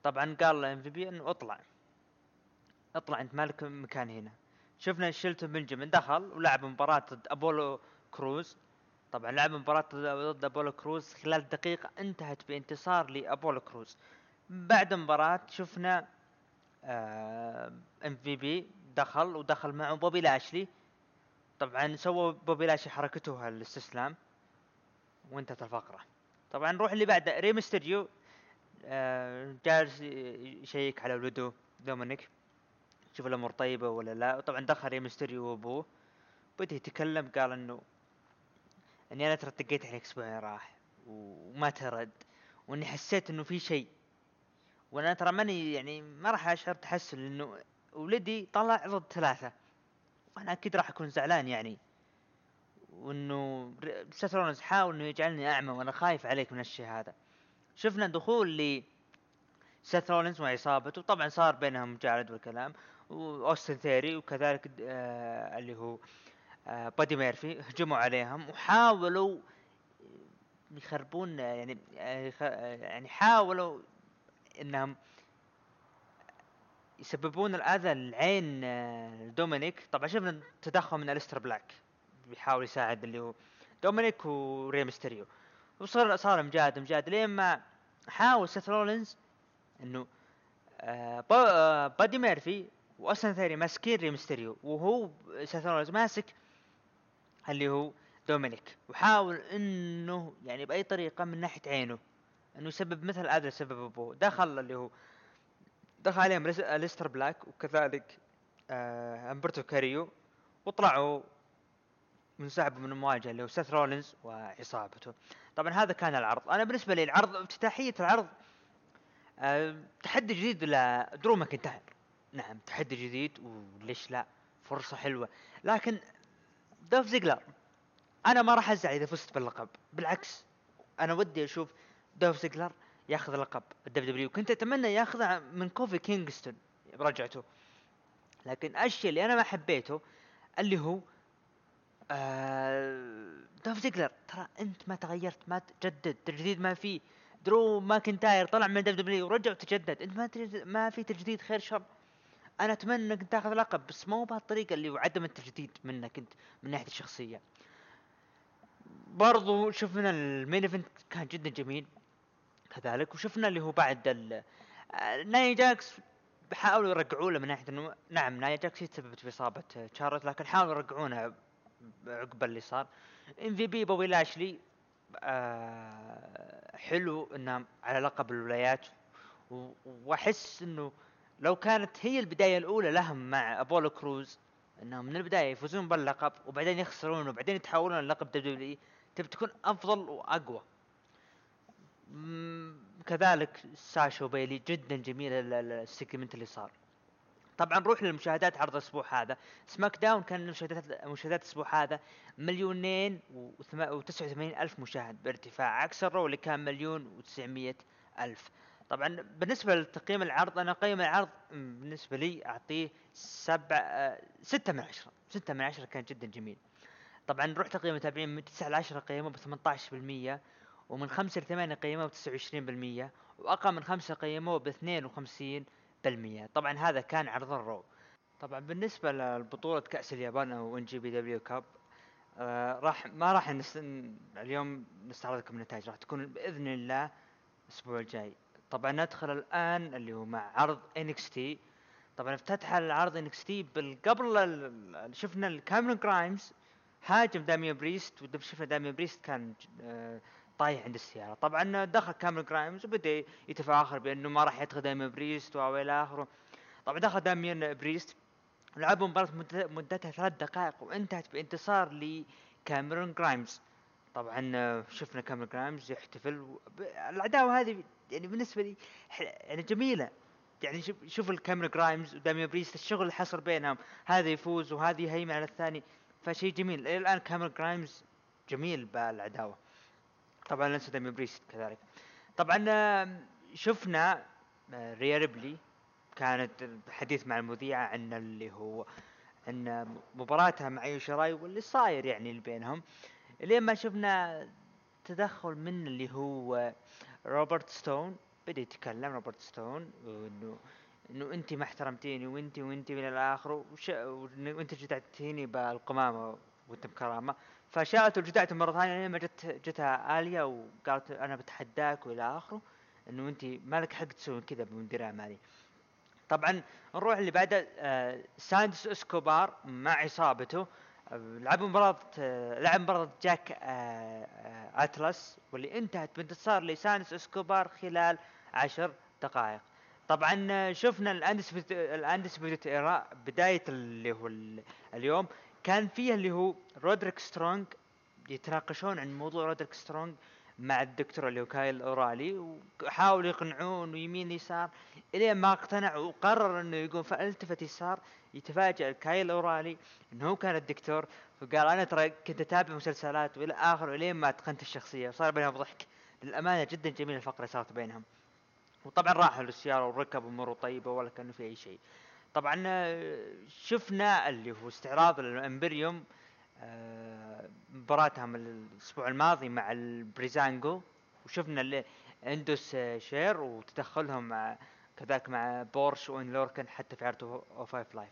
طبعا قال له إم في بي إنه اطلع. اطلع انت مالك مكان هنا. شفنا شيلتون بنجامين دخل ولعب مباراة ضد أبولو كروز. طبعا لعب مباراة ضد أبولو كروز خلال دقيقة انتهت بانتصار لأبولو كروز. بعد المباراة شفنا ام في بي دخل ودخل معه بوبي لاشلي. طبعا سوى بوبي لاشلي حركته الاستسلام وانتهت الفقرة. طبعا نروح اللي بعده ري ميستيريو آه، جالس يشيك على ولده دومينيك. شوف الأمور طيبة ولا لا. وطبعا دخل ري ميستيريو وابوه بدأ يتكلم قال إنه إني أنا ترى دقيت عليك أسبوعين راح وما ترد. وإني حسيت إنه في شيء. وأنا ترى ماني يعني ما راح أشعر تحسن لأنه ولدي طلع ضد ثلاثة. وأنا أكيد راح أكون زعلان يعني. وإنه رولنز حاول إنه يجعلني أعمى وأنا خايف عليك من الشيء هذا. شفنا دخول ل سيث رولنز وعصابته طبعا صار بينهم مجالد والكلام. وأوستن ثيوري وكذلك آه اللي هو آه بادي ميرفي هجموا عليهم وحاولوا يخربون يعني آه آه، يعني حاولوا إنهم يسببون الأذى لعين آه، دومينيك. طبعا شفنا تدخل من أليستر بلاك بيحاول يساعد اللي هو دومينيك وري ميستيريو. وصار صار مجاد مجاد لين ما حاول سيث رولينز إنه با- بادي ميرفي واصلا ثاني ماسكين ري ميستيريو وهو سيث ماسك اللي هو دومينيك. وحاول إنه يعني بأي طريقة من ناحية عينه إنه يسبب مثل اللي سبب أبوه. دخل اللي هو دخل عليهم ليس- أليستر بلاك وكذلك آه أمبرتو كاريو وطلعوا منسحبوا من المواجهة اللي هو سيث رولينز وعصابته. طبعا هذا كان العرض. أنا بالنسبة لي العرض افتتاحية العرض آه تحدي جديد لدرو ماكنتاير. نعم تحدي جديد وليش لا؟ فرصة حلوة. لكن دوف زيجلر. أنا ما راح أزعل إذا فزت باللقب. بالعكس أنا ودي أشوف دوف زيجلر ياخذ لقب ال WW كنت أتمنى ياخذه من كوفي كينغستون برجعته. لكن الشيء اللي أنا ما حبيته اللي هو آه دوف زيجلر. ترى أنت ما تغيرت ما تجدد. تجديد ما في. درو ماكنتاير طلع من ال WW ورجع وتجدد أنت ما تجد ما في تجديد خير شر. أنا أتمنى إنك تاخذ لقب بس مو بهالطريقة اللي هو عدم التجديد منك أنت من ناحية الشخصية. برضو شفنا ال main event كان جدا جميل كذلك وشفنا اللي هو بعد ال آه، ناي جاكس حاولوا يرجعوا له من ناحية إنه نعم ناي جاكس تسببت في إصابة شارلوت لكن حاولوا يرجعونها عقب اللي صار. MVP بوبي لاشلي آه حلو إنه على لقب الولايات وأحس إنه لو كانت هي البداية الأولى لهم مع أبولو كروز إنهم من البداية يفوزون باللقب وبعدين يخسرون وبعدين يتحولون للقب W تبي تكون أفضل وأقوى. مم، كذلك ساشا وبيلي جدا جميل ال- ال- ال segment اللي صار. طبعا نروح للمشاهدات عرض الأسبوع هذا. SmackDown كان مشاهدات مشاهدات الأسبوع هذا مليونين و89 ألف مشاهد بارتفاع عكس ال Raw اللي كان مليون و900 ألف. طبعا بالنسبة لتقييم العرض أنا اقيم العرض بالنسبة لي أعطيه سبع آه، ستة من عشرة ستة من عشرة كان جدا جميل. طبعا نروح تقييم المتابعين من 9 ل 10 قيمه ب 18% ومن 5 ل 8 قيمه ب 29% وأقل من 5 قيمه ب 52% طبعا هذا كان عرض ال Raw طبعا بالنسبة لبطولة كأس اليابان أو NJPW Cup آه راح ما راح نست... اليوم نستعرض لكم النتائج راح تكون بإذن الله الأسبوع الجاي. طبعا ندخل الآن اللي هو مع عرض NXT. طبعا افتتح العرض NXT قبل شفنا الكاميرون جرايمز هاجم داميان بريست ودم شفنا داميان بريست كان آه، طايح عند السيارة. طبعا دخل كاميرون جرايمز وبدأ يتفاخر بأنه ما راح يدخل داميان بريست والى آخره. طبعا دخل داميان بريست لعبوا مباراة مدتها ثلاث دقائق وانتهت بانتصار لكاميرون جرايمز طبعا آه، شفنا كاميرون جرايمز يحتفل العداوة هذه يعني بالنسبة لي يعني جميلة. يعني شوف شوف الكاميرون جرايمز وداميان بريست الشغل اللي حصل بينهم هذا يفوز وهذا يهيمن على الثاني فشيء جميل. إلى الآن كاميرون جرايمز جميل بالعداوة طبعا ننسى داميان بريست كذلك. طبعا آه، شفنا آه، ريا ريبلي كانت الحديث مع المذيعة عن اللي هو عن مباراتها مع إيو شيراي واللي صاير يعني اللي بينهم. لين ما شفنا تدخل من اللي هو روبرت ستون. بدا يتكلم روبرت ستون وانه إنه انت ما احترمتيني وانت وانت من الآخر وإنت جدعتيني بالقمامة وأنت بكرامة. فشاءت وجدعت مرة ثانية لين ما جت جتها آليا وقالت أنا بتحداك وإلى آخره إنه انت ما لك حق تسوي كذا بمدير اعمالي طبعا نروح اللي بعده آه سانتوس إسكوبار مع عصابته لعبوا مباراة لعب مباراة جاك آه آه أتلس واللي انتهت بانتصار لسانتوس إسكوبار خلال عشر دقائق. طبعا آه، شفنا ال Undisputed ال Undisputed Era بداية اللي هو ال- اليوم. كان فيه اللي هو رودريك سترونج يتناقشون عن موضوع رودريك سترونج مع الدكتور اللي هو كايل أورايلي وحاولوا يقنعوه انه يمين يسار إلين ما اقتنع وقرر إنه يقوم فالتفت يسار يتفاجأ. كايل أورايلي إنه هو كان الدكتور فقال أنا ترى كنت أتابع مسلسلات وإلى اخره الين ما اتقنت الشخصية وصار بينهم ضحك. للأمانة جدا جميله الفقرة اللي صارت بينهم. وطبعا راحوا للسيارة وركبوا اموره طيبة ولا كانه في أي شيء. طبعا آه، شفنا اللي هو استعراض الإمبيريوم آه، مباراتهم الأسبوع الماضي مع البريزانجو وشفنا اللي إندوس آه، شير وتدخلهم مع كذلك مع بورش وان لوركن حتى في عرض أو فايف لايف.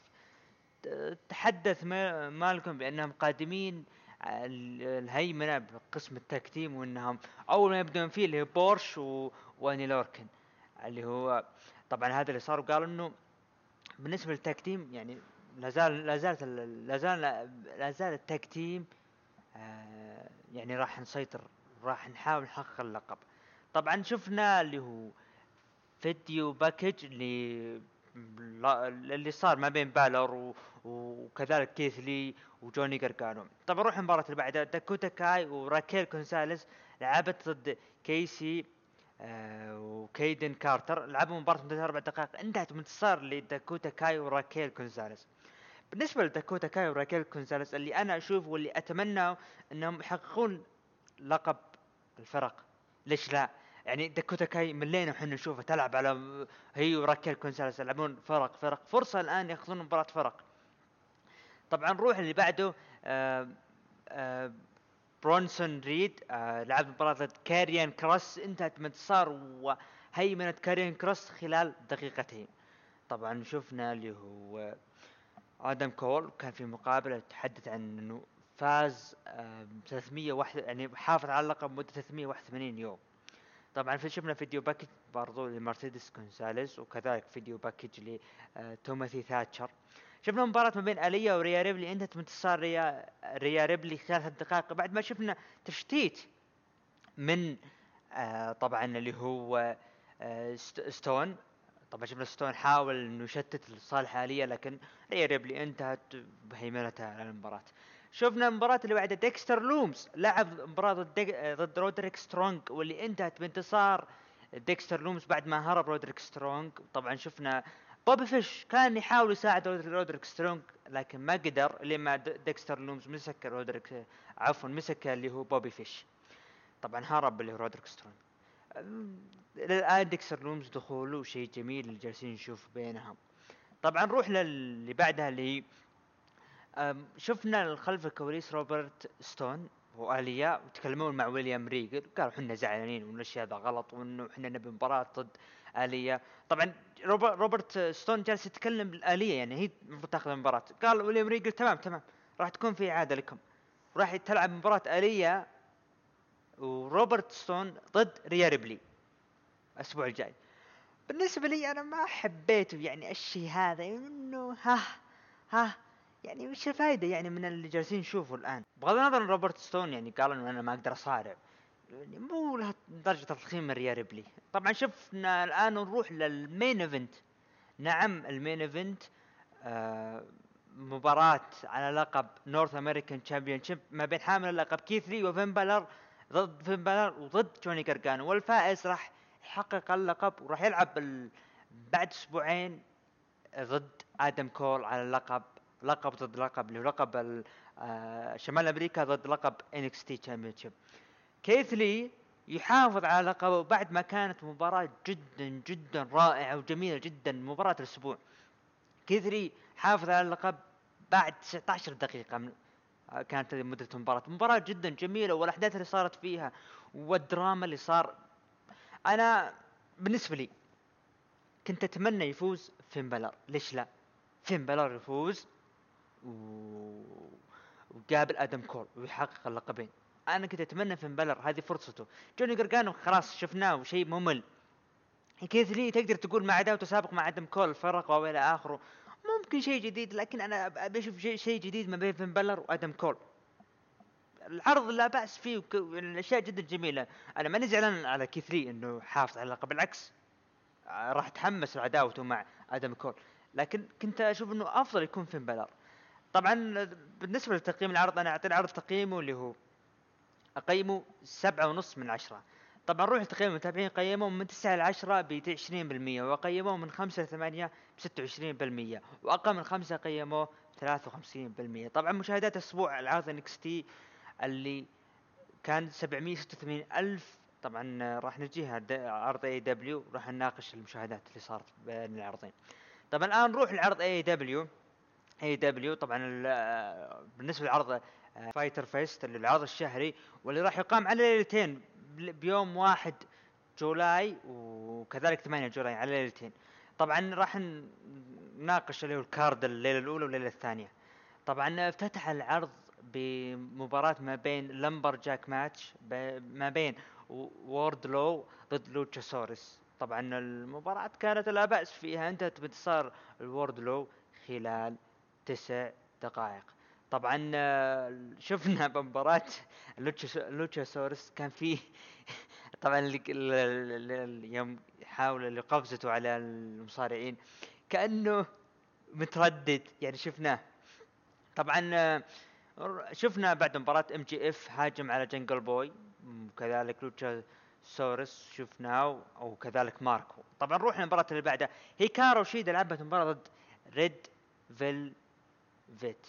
تحدث ما- مالكم بأنهم قادمين ال- الهيمنة بقسم التكتيم وإنهم أول ما يبدون فيه اللي هو بورش و... وأني لوركن اللي هو طبعا هذا اللي صار وقالوا إنه بالنسبة للتكتيم يعني لا زال لا زالت ال- لا زال لا زال التكتيم آه يعني راح نسيطر راح نحاول نحقق اللقب. طبعا شفنا اللي هو video package اللي اللي صار ما بين بالور و... وكذلك كيث لي وجوني جرجانو طبعا نروح المباراة اللي بعدها. داكوتا كاي وراكيل كونساليس لعبت ضد كيسي آه وكيدن كارتر. لعبوا مباراة مدتها أربع دقائق. انتهت بانتصار لداكوتا كاي وراكيل كونساليس. بالنسبة لداكوتا كاي وراكيل كونساليس اللي أنا أشوف واللي أتمنى إنهم يحققون لقب الفرق. ليش لا؟ يعني داكوتا كاي ملينا وحنا نشوفها تلعب على هي وراكيل كونساليس يلعبون فرق فرق. فرصة الآن يأخذون مباراة فرق. طبعا نروح اللي بعده آه آه برونسون ريد آه لعب مباراة ضد كاريان كروس. انتهت بانتصار وهيمنة كاريان كروس خلال دقيقتين. طبعا شفنا اللي هو آدم كول كان في مقابلة تحدث عن إنه فاز آه 301 يعني حافظ على اللقب مدة 381 يوم. طبعا في شفنا video package برضو لمرسيدس كونساليس وكذلك video package لتيموثي ثاتشر. شفنا مباراة ما بين أليا وريا ريبلي انتهت بانتصار ريا ريا ريبلي ثلاث دقائق بعد ما شفنا تشتيت من آه طبعا اللي هو آه ست- ستون. طبعا شفنا ستون حاول إنه يشتت لصالح اليا لكن ريا ريبلي انتهت بهيمنتها على المباراة. شفنا المباراة اللي بعدها ديكستر لومز. لعب مباراة ضد ضد رودريك سترونج واللي انتهت بانتصار ديكستر لومز بعد ما هرب رودريك سترونج. طبعا شفنا بوبي فيش كان يحاول يساعد رودريك, سترونج لكن ما قدر لما ديكستر لومز مسك رودريك عفوا مسك اللي هو بوبي فيش. طبعا هرب اللي هو رودريك سترونج. الان ديكستر لومز دخوله شيء جميل اللي جالسين نشوف بينهم. طبعا نروح للي بعدها اللي هي شفنا خلف الكواليس روبرت ستون واليا وتكلمون مع ويليام ريجل قالوا إحنا زعلانين وإن الشيء هذا غلط وإنه إحنا نبي مباراة ضد اليا طبعا روبر- روبرت ستون جالس يتكلم باليا يعني هي المفروض تاخذ المباراة. قال ويليام ريجل تمام تمام راح تكون في إعادة لكم. راح تلعب مباراة اليا وروبرت ستون ضد ريا ريبلي الأسبوع الجاي. بالنسبة لي أنا ما حبيته يعني الشيء هذا؟ إنه ها ها يعني وش الفائدة يعني من اللي جالسين نشوفه الآن. بغض النظر إن روبرت ستون يعني قال إنه أنا ما أقدر أصارع. يعني مو لدرجة التضخيم من ريا ريبلي. طبعا شفنا الآن نروح لل main event. نعم ال main event آه مباراة على لقب North American ship ما بين حامل اللقب كيث لي وفين بالر ضد فين بالر وضد جوني جرجانو والفائز راح يحقق اللقب وراح يلعب. بعد أسبوعين ضد آدم كول على اللقب. لقب ضد لقب اللي هو لقب آه، شمال أمريكا ضد لقب NXT champion كيث لي يحافظ على لقبه بعد ما كانت مباراة جدا جدا رائعة وجميلة جدا مباراة الأسبوع. كيث لي حافظ على اللقب بعد 19 دقيقة من آه، كانت مدة المباراة. مباراة جدا جميلة والأحداث اللي صارت فيها والدراما اللي صار. أنا بالنسبة لي كنت أتمنى يفوز فين بلر ليش لا؟ فين بلر يفوز. وقابل آدم كول ويحقق اللقبين. أنا كنت أتمنى فين بلر هذه فرصته. جوني قرقانو خلاص شفناه وشيء ممل. كيث لي تقدر تقول مع عداوته سابق مع آدم كول فرق وإلى آخره. ممكن شيء جديد لكن أنا أبي أشوف شيء جديد ما بين فين بلر وآدم كول العرض لا بأس فيه وك- الأشياء جدا جميلة. أنا ماني زعلان على كيث لي إنه حافظ على اللقب بالعكس راح أتحمس لعداوته مع آدم كول لكن كنت أشوف إنه أفضل يكون فين بلر طبعا بالنسبة لتقييم العرض أنا أعطي العرض تقييمه اللي هو أقيمه سبعة ونص من عشرة. طبعا روح لتقييم المتابعين قيموه من 9 ل 10 ب 20% وقيموه من 5 ل 8 ب 26% وأقل من 5 قيموه 53% طبعا مشاهدات أسبوع العرض NXT اللي كان 786 ألف. طبعا راح نجيها عرض AEW راح نناقش المشاهدات اللي صارت بين العرضين. طبعا الآن نروح لعرض اي دبليو اي دبليو طبعا ال- بالنسبة لعرض Fyter Fest اللي العرض الشهري واللي راح يقام على ليلتين بيوم واحد July وكذلك 8 July على ليلتين. طبعا راح نناقش اللي هو ال card الليلة الأولى والليلة الثانية. طبعا افتتح العرض بمباراة ما بين lumberjack match ما بين ووردلو ضد لوتشاسورس طبعا المباراة كانت لا بأس فيها انتهت بانتصار الووردلو خلال تسع دقائق. طبعا آه، شفنا بمباراة لوتشاس- لوتشاسورس كان فيه طبعا يوم يحاول اللي قفزته على المصارعين. كأنه متردد يعني شفناه. طبعا آه، شفنا بعد مباراة MJF هاجم على جنجل بوي. وكذلك لوتشاسورس شفناه وكذلك ماركو. طبعا نروح للمباراة اللي بعدها. هيكارو شيدا لعبت مباراة ضد ريد فيل فيت.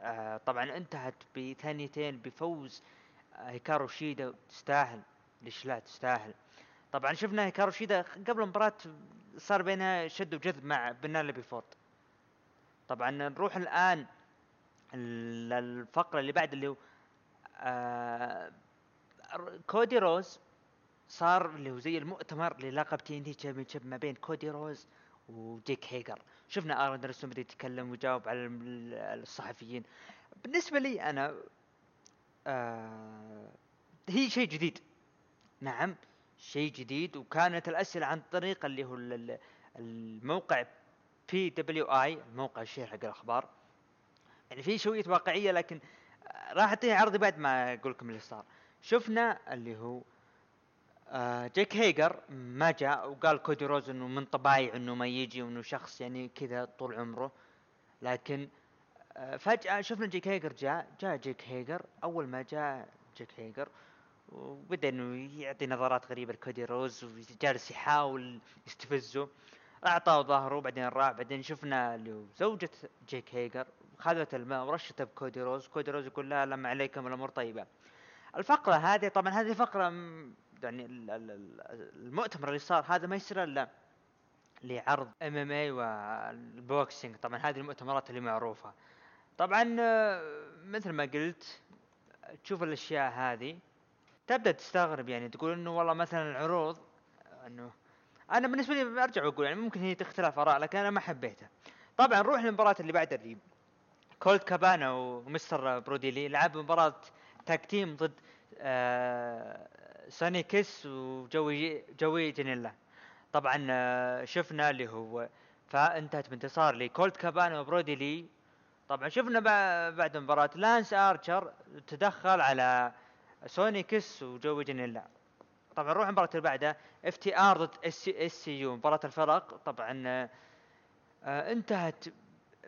آه طبعا انتهت بثانيتين بفوز آه هيكارو شيدا تستاهل. ليش لا تستاهل؟ طبعا شفنا هيكارو شيدا قبل المباراة صار بينها شد وجذب مع بينيلوبي فورد طبعا نروح الآن للفقرة اللي بعد اللي هو آه كودي رودز صار اللي هو زي المؤتمر للقب TNT ما بين كودي رودز وجيك هيجر. شفنا آرن بدأ يتكلم ويجاوب على الصحفيين. بالنسبة لي أنا آه هي شيء جديد. نعم شيء جديد وكانت الأسئلة عن طريق اللي هو ال- ال- الموقع PWI الموقع الشهير حق الأخبار. يعني في شوية واقعية لكن راح أعطيها عرضي بعد ما أقول لكم اللي صار. شفنا اللي هو جيك هيجر ما جاء وقال كودي رودز إنه من طبايع إنه ما يجي وإنه شخص يعني كذا طول عمره. لكن آه فجأة شفنا جيك هيجر جاء جاء جيك هيجر. أول ما جاء جيك هيجر وبدأ إنه يعطي نظرات غريبة لكودي رودز وجالس يحاول يستفزه. أعطاه ظهره بعدين راح بعدين شفنا زوجة جيك هيجر خذت الماء ورشته بكودي رودز. كودي رودز يقول لا لما عليكم الأمور طيبة. الفقرة هذه طبعا هذه فقرة يعني ال- ال- ال- المؤتمر اللي صار هذا ما يصير إلا لعرض MMA وال boxing. طبعا هذه المؤتمرات اللي معروفة. طبعا آه، مثل ما قلت تشوف الأشياء هذه تبدأ تستغرب يعني تقول إنه والله مثلا العروض إنه أنا بالنسبة لي أرجع وأقول يعني ممكن هي تختلف آراء لكن أنا ما حبيتها. طبعا نروح للمباراه اللي بعدها اللي كولت كابانا و Mr. برودي لي لعبوا مباراة tag team ضد آه سوني كيس وجوي جوي جانيلا. طبعا آه، شفنا اللي هو فانتهت بانتصار لكولت كابانا وبرودي لي. طبعا شفنا بع- بعد مباراة لانس آرشر تدخل على سوني كيس وجوي جانيلا طبعا نروح المباراة اللي بعدها FTR ضد SCU مباراة الفرق. طبعا آه، آه، انتهت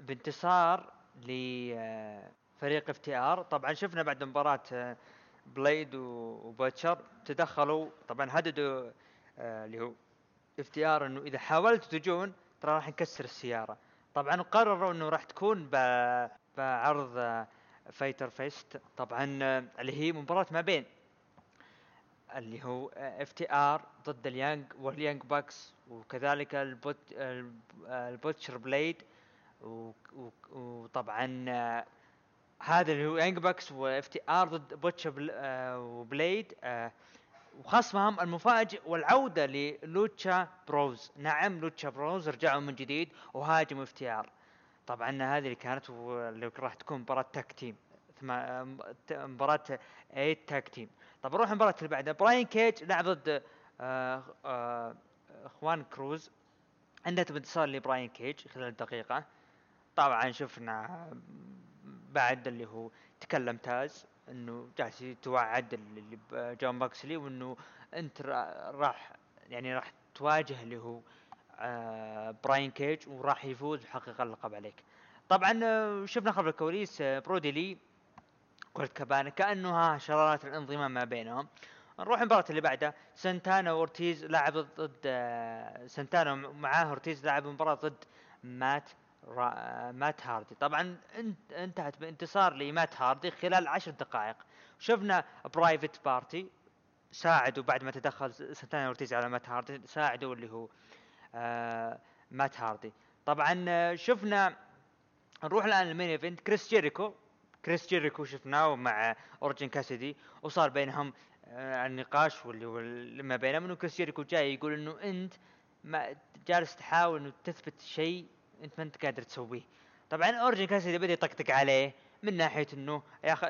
بانتصار لفريق FTR. طبعا شفنا بعد مباراة بليد وباتشر تدخلوا. طبعا هددوا آه، اللي هو FTR إنه إذا حاولت تجون ترى راح نكسر السيارة. طبعا قرروا إنه راح تكون بعرض آه، Fyter Fest طبعا آه، اللي هي مباراة ما بين اللي هو FTR ضد ال Young وال Young Bucks وكذلك ال But- ال B- ال Butcher Blade وطبعا آه، هذا اللي هو Young Bucks و FTR ضد Butcher Bl- آه، و Blade آه، وخصمهم المفاجئ والعودة لل Lucha Bros. نعم Lucha Bros رجعوا من جديد وهاجموا FTR طبعا هذه اللي كانت واللي راح تكون مباراة tag team آه، مباراة 8 tag team طب نروح المباراة اللي بعدها. براين كيج لعب ضد آه آه اخوان كروز انتهت بانتصار لبراين كيج خلال دقيقة طبعا شفنا بعد اللي هو تكلم تاز إنه جالس يتوعد اللي جون موكسلي وإنه أنت را- راح يعني راح تواجه اللي هو آه براين كيج وراح يفوز ويحقق اللقب عليك. طبعا آه، شفنا خلف الكواليس آه، برودي لي كولت كابانا كأنه ها شرارات الانضمام ما بينهم. نروح المباراة اللي بعدها. سنتانا وأورتيز لعب ضد سنتانا ومعاه أورتيز لعب مباراة ضد مات مات هاردي. طبعا انت... انتهت بانتصار لمات هاردي خلال عشر دقائق. شفنا Private Party ساعدوا بعد ما تدخل سنتانا وأورتيز على مات هاردي ساعدوا اللي هو آه مات هاردي. طبعا آه، شفنا نروح الآن لل main event كريس جيريكو. كريس جيريكو شفناه مع أورنج كاسيدي وصار بينهم آه، النقاش واللي هو ما بينهم إنه كريس جيريكو جاي يقول إنه أنت ما جالس تحاول إنه تثبت شيء انت ما انت قادر تسويه. طبعا أورنج كاسيدي بدأ يطقطق عليه من ناحية إنه يا أخي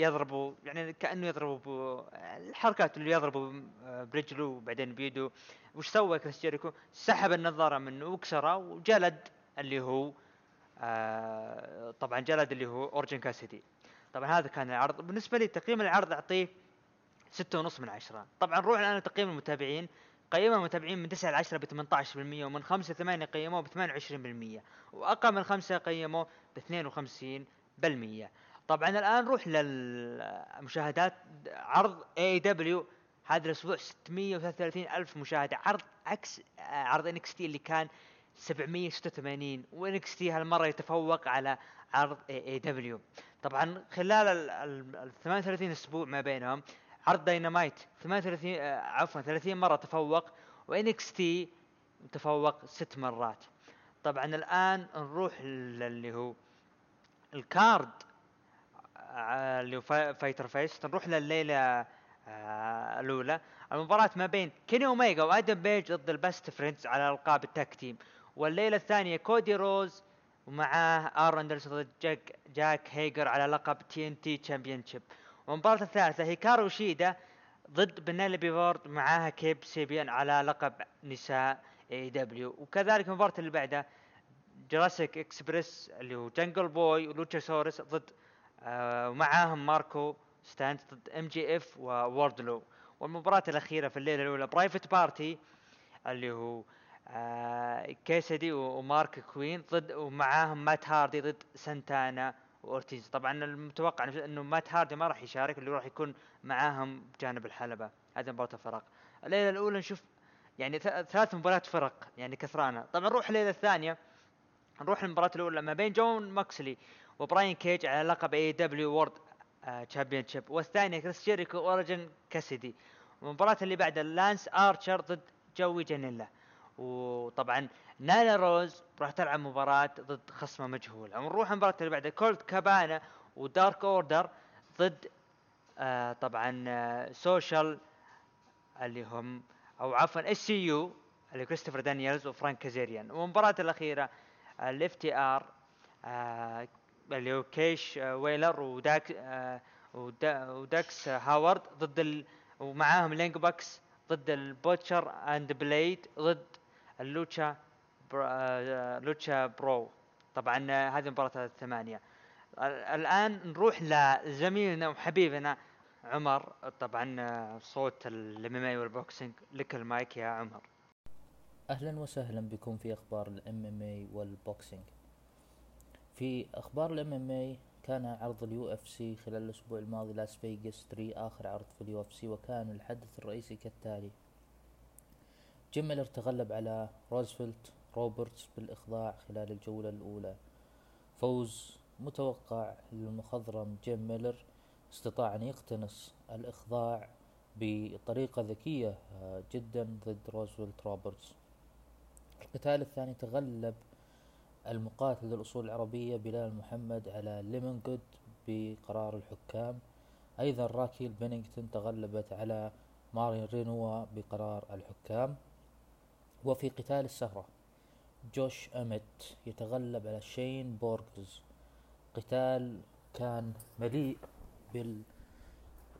يضربوا يعني كأنه يضربوا ب- الحركات اللي يضربوا آه، برجله وبعدين بيده. وش سوى كريس جيريكو؟ سحب النظارة منه وكسره وجلد اللي هو آه طبعا جلد اللي هو أورنج كاسيدي طبعا هذا كان العرض. بالنسبة لي تقييم العرض أعطيه ستة ونص من عشرة. طبعا نروح الآن لتقييم المتابعين. قيموا المتابعين من 9 ل 10 ب 18% ومن 5 ل 8 قيموه ب 28% وأقل من 5 قيموه ب 52% طبعا الآن نروح للمشاهدات. عرض AEW هذا الأسبوع 633 ألف مشاهدة. عرض عكس عرض NXT اللي كان 786 و NXT هالمرة يتفوق على عرض AEW طبعا خلال ال- ال ال 38 أسبوع ما بينهم عرض داينامايت 38 آه، عفوا 30 مرة تفوق و NXT تفوق ست مرات. طبعا الآن نروح للي هو ال card آه، اللي هو Fy- Fyter Fest نروح لليلة آه، الأولى. المباراة ما بين كيني اوميجا وآدم بيج ضد ال Best Friends على ألقاب ال tag team. والليلة الثانية كودي روز ومعاه آرون اندرسون ضد جاك جاك هيجر على لقب TNT Championship. والمباراة الثالثة هيكارو شيدا ضد بينيلوبي فورد معاها كيب سيبيان على لقب نساء AEW وكذلك المباراة اللي بعدها Jurassic Express اللي هو جنجل بوي ولوتشاسورس ضد آه ومعاهم ماركو ستانت ضد MJF ووردلو والمباراة الأخيرة في الليلة الأولى Private Party اللي هو آه كاسيدي ومارك كوين ضد ومعاهم مات هاردي ضد سانتانا واورتيز طبعا المتوقع إنه مات هاردي ما راح يشارك اللي راح يكون معاهم بجانب الحلبة هذا مباراة الفرق. الليلة الأولى نشوف يعني ثلاث مباريات فرق يعني كثرانة طبعا نروح الليلة الثانية نروح المباراة الأولى ما بين جون موكسلي وبراين كيج على لقب AEW World Championship والثانية كريس جيريكو اورنج كاسيدي والمباراة اللي بعدها لانس آرشر ضد جوي جانيلا. وطبعا نالا روز راح تلعب مباراة ضد خصمه مجهول ونروح المباراة اللي بعدها كولت كابانا و Dark Order ضد آه طبعا آه اللي هم أو عفوا SCU اللي كريستوفر دانييلز وفرانك كازيريان والمباراة الأخيرة ال FTR اللي هو كيش آه، ويلر وداك آه، ودا- وداكس آه، هاروود ضد. ومعاهم Young Bucks ضد ال Butcher and Blade ضد ال Lucha آه، Lucha Bro. طبعا هذه مباراة الثمانية. ال- الآن نروح لزميلنا وحبيبنا عمر. طبعا صوت ال MMA وال boxing. لك المايك يا عمر. أهلا وسهلا بكم في أخبار ال MMA وال boxing. في أخبار ال MMA كان عرض ال UFC خلال الأسبوع الماضي لاس فيغاس 3 آخر عرض في ال UFC وكان الحدث الرئيسي كالتالي جيم ميلر تغلب على روزفلت روبرتس بالإخضاع خلال الجولة الأولى. فوز متوقع للمخضرم جيم ميلر استطاع أن يقتنص الإخضاع بطريقة ذكية آه، جدا ضد روزفلت روبرتس. القتال الثاني تغلب المقاتل ذو الأصول العربية بلال محمد على ليمون جود بقرار الحكام. أيضا راكيل بينينغتون تغلبت على مارين رينوا بقرار الحكام. وفي قتال السهرة. جوش أمت يتغلب على شين بورغز. قتال كان مليء بال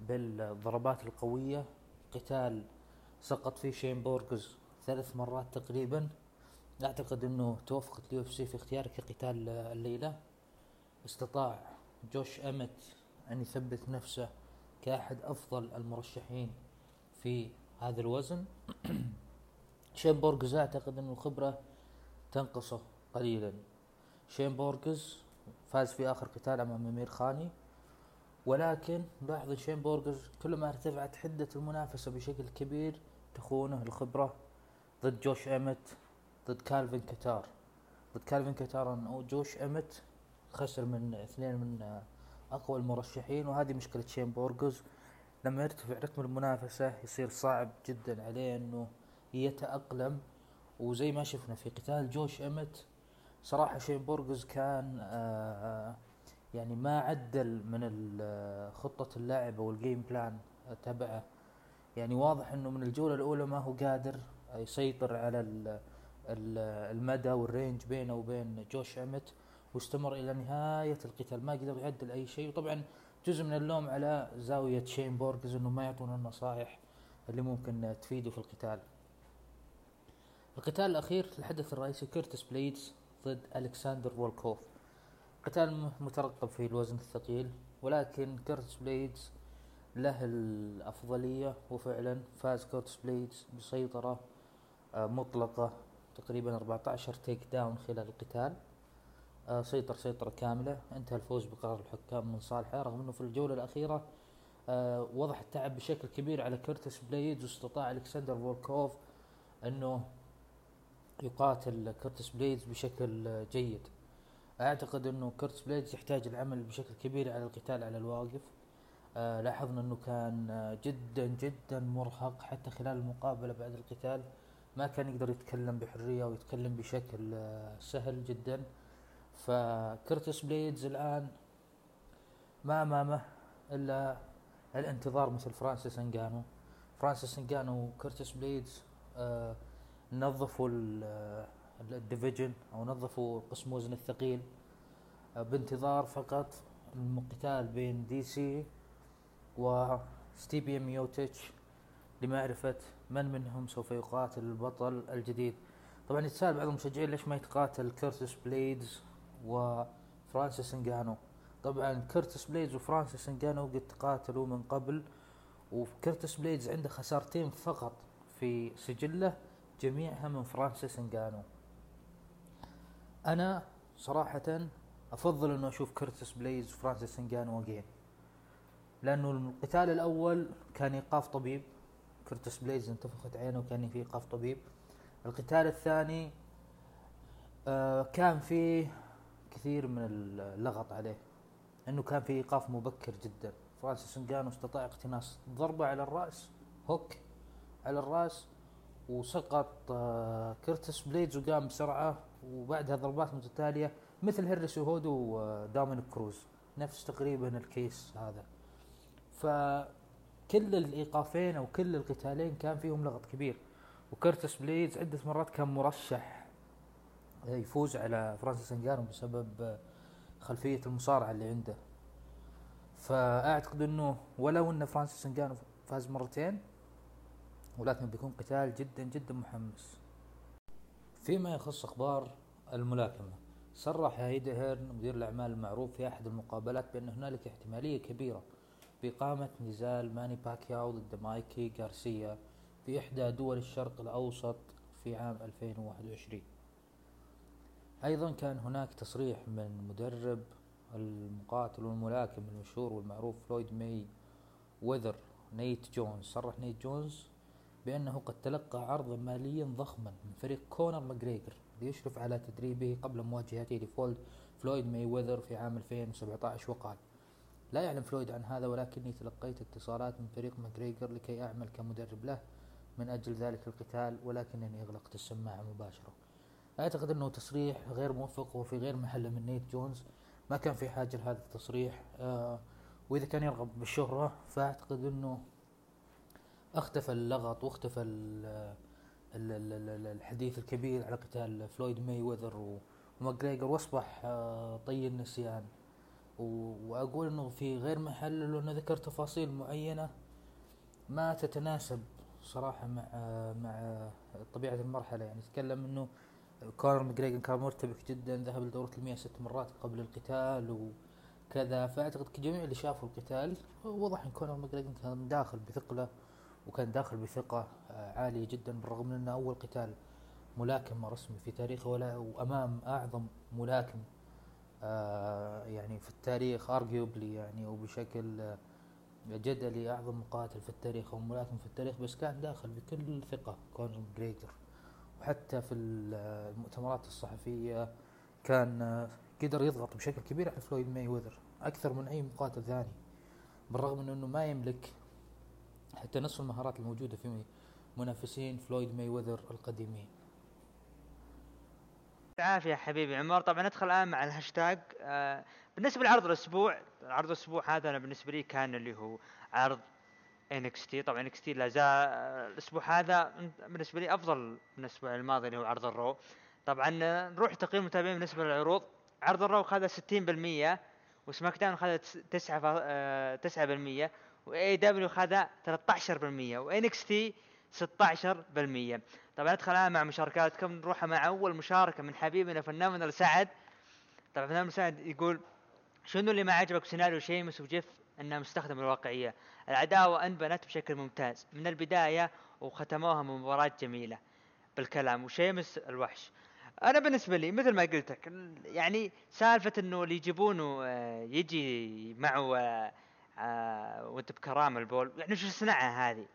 بالضربات القوية. قتال سقط فيه شين بورغز ثلاث مرات تقريبا. أعتقد إنه توفقت ال UFC في اختياره كقتال الليلة. استطاع جوش أمت أن يثبت نفسه كأحد أفضل المرشحين في هذا الوزن. شين بورغز أعتقد إنه الخبرة تنقصه قليلا. شين بورغز فاز في آخر قتال أمام أمير خاني ولكن لاحظ شين بورغز كلما ارتفعت حدة المنافسة بشكل كبير تخونه الخبرة ضد جوش أمت ضد كالفين كتار. ضد كالفين كتار أو جوش أمت خسر من اثنين من أقوى المرشحين وهذه مشكلة شين بورغز لما يرتفع رتم المنافسة يصير صعب جدا عليه إنه يتأقلم. وزي ما شفنا في قتال جوش امت صراحة شين بورغز كان آه، يعني ما عدل من ال- خطة اللاعب أو ال game plan تبعه. يعني واضح إنه من الجولة الأولى ما هو قادر يسيطر على ال- ال- المدى وال range بينه وبين جوش امت واستمر إلى نهاية القتال. ما قدر يعدل أي شيء. وطبعا جزء من اللوم على زاوية شين بورغز إنه ما يعطونا النصائح اللي ممكن تفيده في القتال. القتال الأخير الحدث الرئيسي كيرتس بليدز ضد ألكسندر فولكوف. قتال مترقب في الوزن الثقيل ولكن كيرتس بليدز له الأفضلية وفعلا فاز كيرتس بليدز بسيطرة آه، مطلقة تقريبا 14 takedown خلال القتال. آه، سيطر سيطرة كاملة. انتهى الفوز بقرار الحكام من صالحه رغم إنه في الجولة الأخيرة آه، وضح التعب بشكل كبير على كيرتس بليدز واستطاع ألكسندر فولكوف إنه يقاتل كيرتس بليدز بشكل جيد. أعتقد إنه كيرتس بليدز يحتاج العمل بشكل كبير على القتال على الواقف. آه لاحظنا إنه كان آه جدا جدا مرهق حتى خلال المقابلة بعد القتال. ما كان يقدر يتكلم بحرية ويتكلم بشكل آه سهل جدا. فكرتس بليدز الآن ما أمامه إلا الانتظار مثل فرانسيس إنجانو. فرانسيس إنجانو وكرتس بليدز آه نظفوا ال- ال division أو نظفوا قسم وزن الثقيل آه بانتظار فقط القتال بين DC وستيبي ميوتشيتش لمعرفة من منهم سوف يقاتل البطل الجديد. طبعا يتساءل بعض المشجعين ليش ما يتقاتل كيرتس بليدز وفرانسيس إنجانو. طبعا كيرتس بليدز وفرانسيس إنجانو قد تقاتلوا من قبل وكيرتس بليدز عنده خسارتين فقط في سجله. جميعها من فرانسيس انجانو. أنا صراحة أفضل أنه أشوف كيرتس بليدز وفرانسيس انجانو again لأنه القتال الأول كان إيقاف طبيب. كيرتس بليدز انتفخت عينه وكان في إيقاف طبيب. القتال الثاني آه كان فيه كثير من اللغط عليه. إنه كان في إيقاف مبكر جدا. فرانسيس انجانو استطاع اقتناص ضربة على الرأس hook على الرأس وسقط آه كرتس بليدز وقام بسرعة وبعدها ضربات متتالية مثل هنري سيهودو ودومينيك كروز نفس تقريبا ال case هذا. فكل الإيقافين أو كل القتالين كان فيهم لغط كبير وكيرتس بليدز عدة مرات كان مرشح يفوز على فرانسيس انجانو بسبب خلفية المصارعة اللي عنده. فأعتقد إنه ولو إن فرانسيس انجانو فاز مرتين ولكن بيكون قتال جدا جدا محمس. فيما يخص أخبار الملاكمة صرح إيدي هيرن مدير الأعمال المعروف في أحد المقابلات بأن هنالك احتمالية كبيرة بإقامة نزال ماني باكياو ضد مايكي غارسيا في إحدى دول الشرق الأوسط في عام 2021 أيضا كان هناك تصريح من مدرب المقاتل والملاكم المشهور والمعروف فلويد ماي وذر نيت جونز. صرح نيت جونز بأنه قد تلقى عرضا ماليا ضخما من فريق كونر ماجريجر ليشرف على تدريبه قبل مواجهته لفولد فلويد ماي وذر في عام 2017 وقال لا يعلم فلويد عن هذا ولكني تلقيت اتصالات من فريق ماجريجر لكي أعمل كمدرب له من أجل ذلك القتال ولكنني أغلقت السماعة مباشرة. أعتقد أنه تصريح غير موفق وفي غير محله من نيت جونز ما كان في حاجة لهذا التصريح آه وإذا كان يرغب بالشهرة فأعتقد أنه اختفى اللغط واختفى الحديث الكبير على قتال فلويد ماي وذر وماجريجر واصبح آه طي النسيان. وأقول إنه في غير محله لأنه ذكر تفاصيل معينة ما تتناسب صراحة مع مع طبيعة المرحلة. يعني تكلم إنه كونر ماجريجر كان مرتبك جدا ذهب لدورة المياه ست مرات قبل القتال وكذا فأعتقد جميع اللي شافوا القتال وضح إن كونر ماجريجر كان داخل بثقلة وكان داخل بثقة عالية جدا بالرغم من أنه أول قتال ملاكم رسمي في تاريخه ولا وأمام أعظم ملاكم آه، يعني في التاريخ arguably يعني وبشكل جدلي أعظم مقاتل في التاريخ أو ملاكم في التاريخ بس كان داخل بكل ثقة كونر ماجريجر. وحتى في المؤتمرات الصحفية كان قدر يضغط بشكل كبير على فلويد ماي وذر أكثر من أي مقاتل ثاني بالرغم من أنه ما يملك حتى نصف المهارات الموجودة في منافسين فلويد ماي وذر القديمين. العافية حبيبي عمر طبعا ندخل الآن مع الهاشتاج. آه بالنسبة لعرض الأسبوع عرض الأسبوع هذا أنا بالنسبة لي كان اللي هو عرض ان اكس تي. طبعا ان اكس تي لا زال آه، الأسبوع هذا بالنسبة لي أفضل من الأسبوع الماضي اللي هو عرض الرو. طبعا آه، نروح تقييم المتابعين بالنسبة للعروض. عرض الرو خذ 60% وسماك داون خذ 9 9% واي إي دبليو خذ 13% وان اكس تي 16% طبعا ندخل الان مع مشاركاتكم. نروح مع أول مشاركة من حبيبنا فناننا سعد. طبعا فنان سعد يقول شنو اللي ما عجبك سيناريو شيمس وجيف إنها مستخدمة الواقعية؟ العداوة أنبنت بشكل ممتاز. من البداية وختموها بمباراة جميلة بالكلام وشيمس الوحش. أنا بالنسبة لي مثل ما قلت لك يعني سالفة إنه اللي يجيبونه آه، يجي معه آه، وانت بكرامة البول. يعني شو الصناعة هذه؟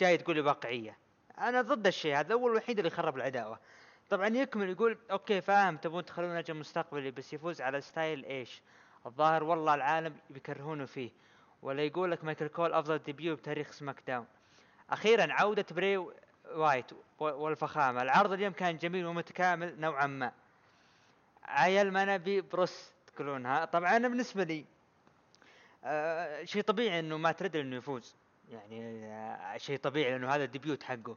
جاي تقول لي واقعية. أنا ضد الشيء هذا هو الوحيد اللي خرب العداوة. طبعا يكمل يقول okay فاهم تبون تخلون نجم مستقبلي بس يفوز على ستايلز إيش؟ الظاهر والله العالم بيكرهونه فيه. ولا يقول لك مايكل كول أفضل debut بتاريخ سماك داون. أخيرا عودة براي وايت والفخامة. العرض اليوم كان جميل ومتكامل نوعا ما. عيل ما نبي بروس تقولونها. طبعا أنا بالنسبة لي آه شيء طبيعي إنه ما تريد إنه يفوز. يعني آه شيء طبيعي لأنه هذا ال debut حقه.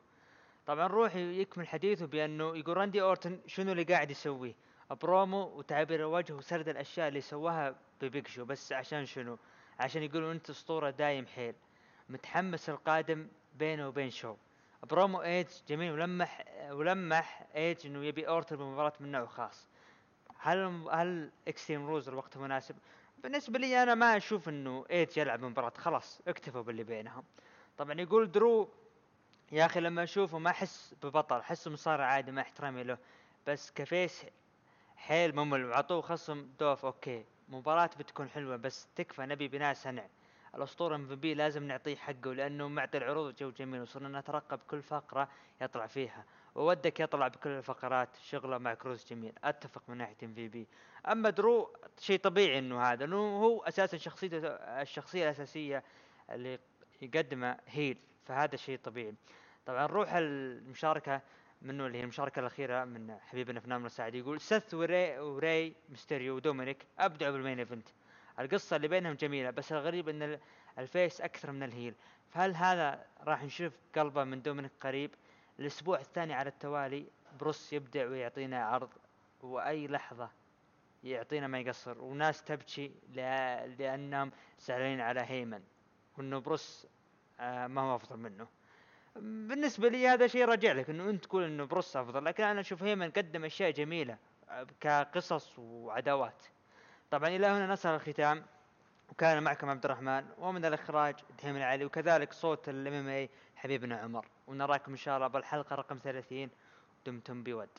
طبعا روح يكمل حديثه بأنه يقول راندي أورتن شنو اللي قاعد يسويه؟ برومو وتعبير الوجه وسرد الأشياء اللي سواها ببيج شو. بس عشان شنو؟ عشان يقولوا أنت أسطورة دايم حيل. متحمس القادم بينه وبين شو. برومو ايج جميل ولمح ولمح ايج إنه يبي أورتن بمباراة من نوع خاص هل هل اكستريم رولز الوقت مناسب؟ بالنسبة لي أنا ما أشوف إنه ايج يلعب مباراة. خلاص اكتفوا باللي بينهم. طبعا يقول درو يا أخي لما أشوفه ما أحس ببطل أحسه مصارع عادي مع احترامي له. بس ك face حيل ممل وعطوه خصم دولف okay. مباراة بتكون حلوة بس تكفى نبي بناء سنع الأسطورة إم في بي لازم نعطيه حقه لأنه معطي العروض جو جميل وصرنا نترقب كل فقرة يطلع فيها. وودك يطلع بكل الفقرات شغله مع كروز جميل. أتفق من ناحية إم في بي. أما درو شيء طبيعي إنه هذا إنه هو أساسا شخصيته الشخصية الأساسية اللي يقدمه heel فهذا شيء طبيعي. طبعا نروح المشاركة منه اللي هي المشاركة الأخيرة من حبيبنا فناننا سعد يقول سيث وري وري ميستيريو ودومينيك أبدعوا بال main event. القصة اللي بينهم جميلة بس الغريب أن ال face أكثر من ال heel. فهل هذا راح نشوف قلبه من دومينيك قريب؟ الأسبوع الثاني على التوالي بروس يبدع ويعطينا عرض وأي لحظة يعطينا ما يقصر. وناس تبكي لأنهم زعلانين على هيمن وأنه بروس آه، ما هو أفضل منه. بالنسبة لي هذا شيء راجع لك إنه أنت تقول إنه بروس أفضل لكن أنا أشوف هيمن قدم أشياء جميلة آه، كقصص وعداوات. طبعا إلى هنا نصل الختام وكان معكم عبد الرحمن ومن الإخراج دحيم العلي وكذلك صوت الام إم اي حبيبنا عمر ونراكم إن شاء الله بالحلقة رقم 30 دمتم بود